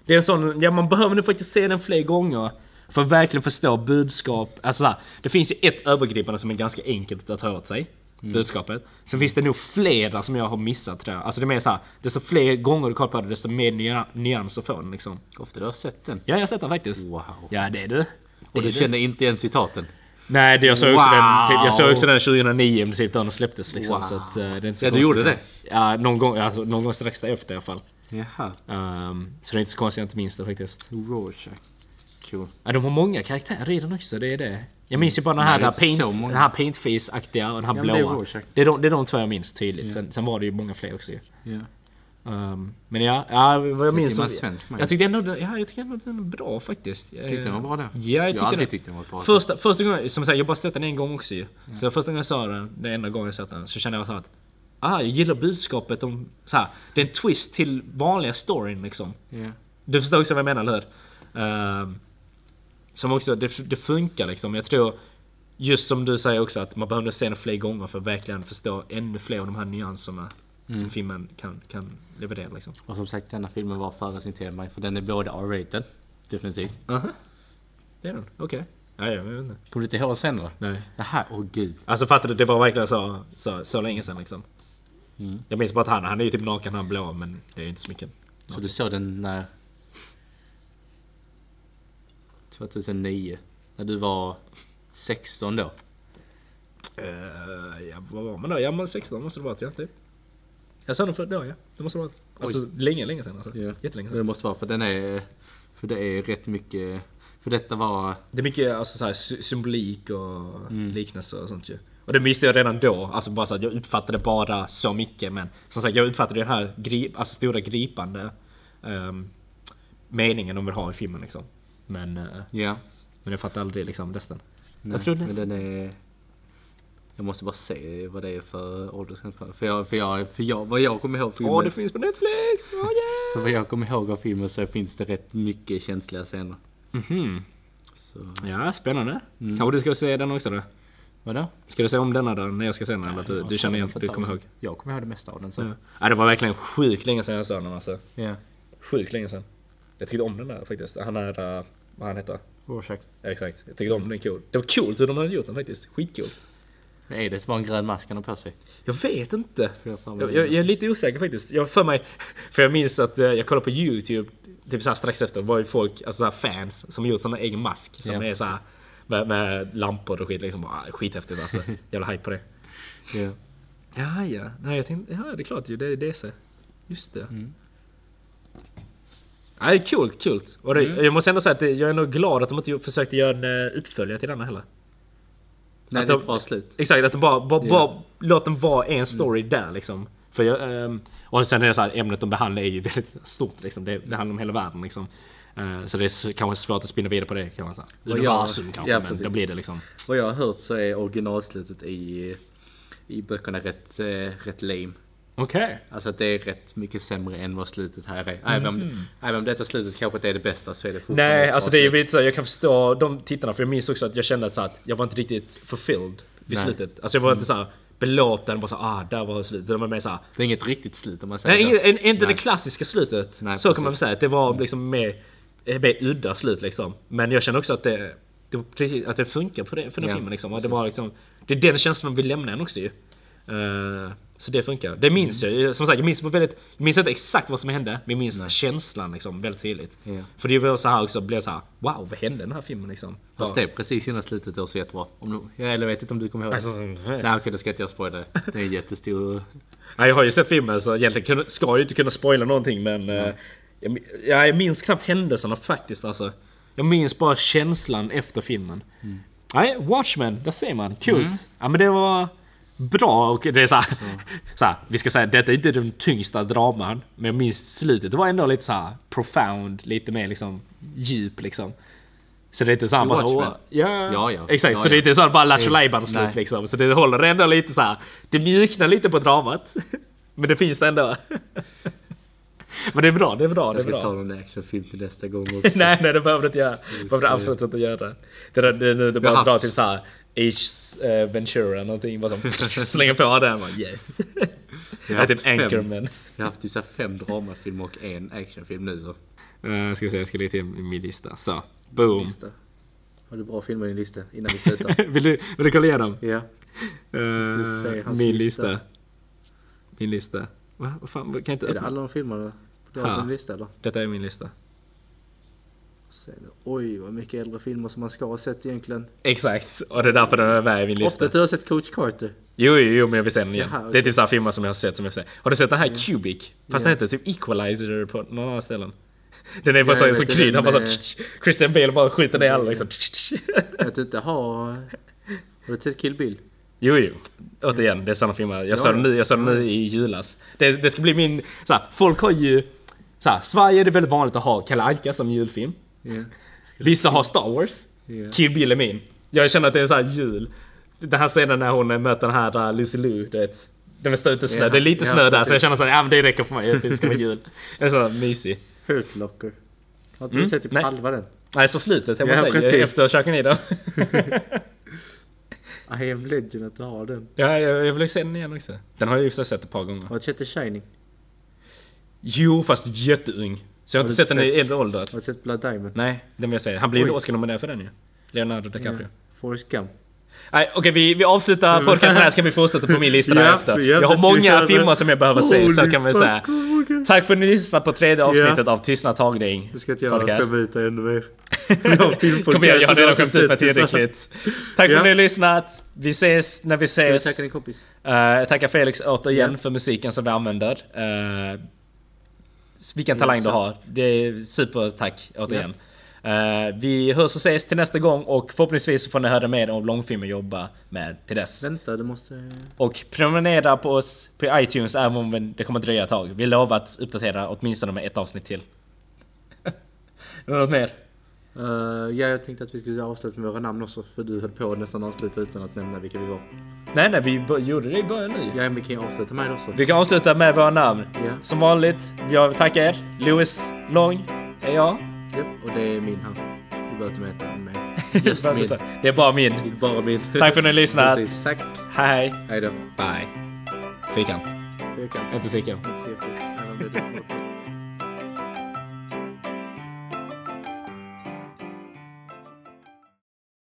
Det är en sån, ja man behöver nog faktiskt se den fler gånger. För att verkligen förstå budskap. Alltså det finns ju ett övergripande som är ganska enkelt att ta åt sig. Mm. Budskapet. Sen finns det nog flera som jag har missat tror jag. Alltså det är mer såhär, desto fler gånger du kollar på det desto mer nya, nyanser får den liksom. Ofta du har sett den. Ja jag har sett den faktiskt. Wow. Ja det är du. Och du känner inte igen citaten? Nej, det, jag såg också Wow. den, typ, jag såg också den 2009 i princip när den släpptes liksom. Wow. Så att, eh, det är inte så Ja, du gjorde det? Ja, någon gång, alltså, någon gång strax därefter i alla fall. Jaha. Um, så det är inte så konstigt jag inte minns det faktiskt. Rorschach. Cool. Ja, de har många karaktärer i den också, det är det. Jag minns ju bara den här, där paint, den här paintface-aktiga och den här Ja, men det är blåa. Det är, de, det är de två jag minns tydligt. Sen, sen var det ju många fler också ju. Ja. Um, men ja, ja vad jag minns... Så- svensk jag tyckte ändå, den- ja, jag tyckte ändå den var bra faktiskt. Tyckte den var bra då? Ja, jag Jag har tyckte alltid det. tyckt den var bra. Första, första gången, som sagt jag har bara sett den en gång också ju. Så första gången jag sa den, den enda gången jag sett den, så kände jag så att Ah, jag gillar budskapet om så här, det är en twist till vanliga storyn liksom. Ja. Du förstår också vad jag menar, eller hur? Ehm, som också, det, det funkar liksom. Jag tror, just som du säger också, att man behöver se den fler gånger för att verkligen förstå ännu fler av de här nyanserna som filmen kan, kan leverera liksom. Och som sagt denna filmen var före sin tid för den är både R-rated. Definitivt. Aha. Det är den, okej. Ja, ja, jag vet inte. Kommer du inte ihåg sen då? Nej. Jaha, åh gud. Alltså fattar du? Det var verkligen så, så, så länge sedan liksom. Mm. Jag minns bara att han, han är ju typ naken han blå men det är ju inte så mycket. Så du såg den när... 2009? När du var 16 då? Uh, ja, vad var man då? Ja men 16 måste det varit ja, typ. Jag sa den för då ja. Det måste det varit. Alltså länge, länge sedan alltså. Ja. Jättelänge Det sedan. måste vara för den är... För det är rätt mycket... För detta var... Det är mycket alltså, så här, sy- symbolik och Mm. liknelse och sånt ju. Och det visste jag redan då, alltså bara så att jag uppfattade bara så mycket men som sagt jag uppfattade den här grip, alltså stora gripande ehm, meningen de vill ha i filmen liksom. Men, Ja. men jag fattade aldrig liksom resten. Nej, Jag tror det- Men den är... Jag måste bara se vad det är för åldersgräns. För jag, för jag, för jag, vad jag kommer ihåg filmen. Åh det finns på Netflix! Oh, yeah. För vad jag kommer ihåg av filmen så finns det rätt mycket känsliga scener. Mhm. Så... Ja, spännande. Mm. Kanske du ska se den också då? Vadå? Ska du se om denna då när jag ska se den? eller att du, du känner igen, du kommer ihåg? Jag kommer ihåg det mesta av den så. Ja. ja, det var verkligen sjukt länge sedan jag såg den alltså. Ja. Sjukt länge sedan. Jag tyckte om den där faktiskt. Han är, vad han heter? Rorschach. Ja, exakt. Jag tyckte om den cool. Det var coolt hur de hade gjort den faktiskt. Skitcoolt. Är det bara en grön mask han har på sig? Jag vet inte. Jag Jag, jag, är lite osäker faktiskt. Jag för mig, för jag minns att eh, jag kollade på YouTube, typ såhär strax efter, var ju folk, alltså såhär fans, som gjort sån här egen mask. Som Ja, är såhär med, med lampor och skit liksom. Ah, skithäftigt alltså. Jävla hype på det. Ja. Ja, ja. Nej, jag tänkte, ja det är klart ju, det är DC. Just det. Mm. Är coolt, coolt. Och det, Mm. jag måste ändå säga att det, jag är nog glad att de inte försökte göra en eh, uppföljare till denna heller. Nej, Att det är ett bra slut. Exakt, att de bara, bara, Ja. bara låt den vara en story där liksom. För jag, ehm, och sen är det så här, ämnet de behandlar är ju väldigt stort liksom. Det, det handlar om hela världen liksom. Eh, så det är kanske svårt att spinna vidare på det kan man säga. Och jag- Universum kanske, ja, men precis. då blir det liksom. Vad jag har hört så är originalslutet i, i böckerna rätt, eh, rätt lame. Okej. Alltså att det är rätt mycket sämre än vad slutet här är. Även, om, även om detta slutet kanske inte är det bästa så är det fortfarande Nej, alltså det är ju lite så, jag kan förstå de tittarna för jag minns också att jag kände att, så att jag var inte riktigt fulfilled vid Nej. slutet. Alltså jag var inte så här belåten, bara så ah, där var slutet. Det var mer så här, Det är inget riktigt slut om man säger Nej, så. inget, inte Nej. det klassiska slutet. Nej, så kan man väl precis. säga. Att det var liksom mer, mer udda slut liksom. Men jag känner också att det, det, precis, att det funkar på det, för den Ja, filmen liksom. Att det, var liksom. Det är den känslan de vill lämna en också ju. Eh, så det funkar. Det minns Mm. jag. Som sagt, jag minns, på väldigt, jag minns inte exakt vad som hände. Men jag minns känslan liksom väldigt tydligt. Ja. För det var så här också, blev så här, wow vad hände i den här filmen liksom? Fast det är precis innan slutet då så jättebra. Om du, jag eller vet inte om du kommer ihåg Alltså, det. nej. Nej okej, då ska inte jag spoila det. Det är en jättestor... Nej, jag har ju sett filmen så egentligen ska jag ju inte kunna spoila någonting men eh, jag, jag minns knappt händelserna faktiskt alltså. Jag minns bara känslan efter filmen. Nej, Watchmen, där ser man. Kul. Ja men det var bra och det är såhär, såhär, vi ska säga detta är inte den tyngsta draman. Men jag minns slutet, det var ändå lite såhär profound, lite mer liksom djup liksom. Så det är inte såhär bara så, Watchmen? ja, Ja, ja. Exakt, Ja, så det är ja. inte så bara Lattjo Lajban-slut Nej. liksom. Så det håller ändå lite så här. Det mjuknar lite på dramat. Men det finns det ändå. Men det är bra, det är bra, det Jag är ska ta bra. någon actionfilm till nästa gång också. nej, nej det behöver du inte göra. Det behöver du absolut inte göra. Det är det, det, det bara har dra haft- till så här Ace eh, Ventura någonting. Bara som slänger på den. Bara, yes. Jag har är typ fem- Anchorman. Jag har haft ju så här fem dramafilmer och en actionfilm nu så. Uh, ska vi se, jag ska lägga till min lista. Så, boom. Lista. Har du bra filmer i din lista innan vi slutar? vill, du, vill du kolla igenom? ja. Hans min lista. lista. Min lista. Va? Vad fan, kan jag inte Är det alla de filmerna du Ha. har på din lista eller? Detta är min lista. Se nu. Oj vad mycket äldre filmer som man ska ha sett egentligen. Exakt, och det är därför den är med i min Ofta lista. att du har sett Coach Carter. Jo, jo, jo, men jag vill se den igen. Jaha, Det är typ såhär filmer som jag har sett som jag vill se. Har du sett den här Cubic? Fast Ja. den heter typ Equalizer på några ställen. Den är bara Ja, så, den han bara med- så Christian Bale bara skjuter ner alla liksom. Att du inte har... Har du sett Kill Bill? Jo, jo. Återigen, det är sådana filmer. Jag Ja, såg den nu, jag såg den nu i julas. Det, det ska bli min... Såhär, folk har ju... Såhär, Sverige är det väldigt vanligt att ha Kalle Anka som julfilm. Ja. Vissa har Star Wars. Ja. Kill Bill är min. Jag känner att det är så här jul. Den här scenen när hon möter den här uh, Lucy vet. Den är ute snö. Ja, det är lite ja, snö där så jag känner så här, ja men det räcker för mig. Det ska vara jul. Det är så mysig. Hurt Locker. Har inte Mm, du sett typ nej. halva den? Nej, så slutet hemma hos dig efter att käka middag. I am legend att du har den. ja, jag, jag vill se den igen också. Den har jag ju sett ett par gånger. Har du sett The Shining? Jo, fast jätteung. Så jag har Har inte du sett den i sett- äldre ålder. Har du sett Blood Diamond? Nej, den vill jag säga. Han blir ju. Oscar-nominerad för den ju. Leonardo DiCaprio. Ja. Forrest Gump. Nej, okej vi, vi avslutar podcasten här ska vi fortsätta på min lista Ja, därefter. ja, Jag har många filmer som jag behöver se, så kan vi säga. oh God. Tack för att ni lyssnade på tredje avsnittet av Tystnad tagning Du ska inte göra dig ännu mer. Jag Kom igen, jag har redan skämt ut mig sett så- tillräckligt. Tack för att ni har lyssnat. Vi ses när vi ses. tacka din kompis? Uh, jag tackar Felix återigen Ja. för musiken som vi använder. Uh, vilken talang du har. Det är super tack återigen. Eh, vi hörs och ses till nästa gång och förhoppningsvis så får ni höra mer om långfilmer jobba med till dess. Vänta, du måste... Och prenumerera på oss på iTunes även om det kommer dröja ett tag. Vi lovar att uppdatera åtminstone med ett avsnitt till. Något mer? Uh, ja, jag tänkte att vi skulle avsluta med våra namn också. För du höll på att nästan avsluta utan att nämna vilka vi var. Nej, nej, vi gjorde det i början nu. Ja, men vi kan ju avsluta med det också. Vi kan avsluta med våra namn. Ja. Som vanligt, jag tackar er. Louis Lång är jag. Japp, och det är min här. Du behöver inte mäta. Just min. Det är bara min. Är bara min. Tack för att ni har lyssnat. Precis, tack. Hej, Hej då. bye. Fikan. Fyrkant. Inte cirkel.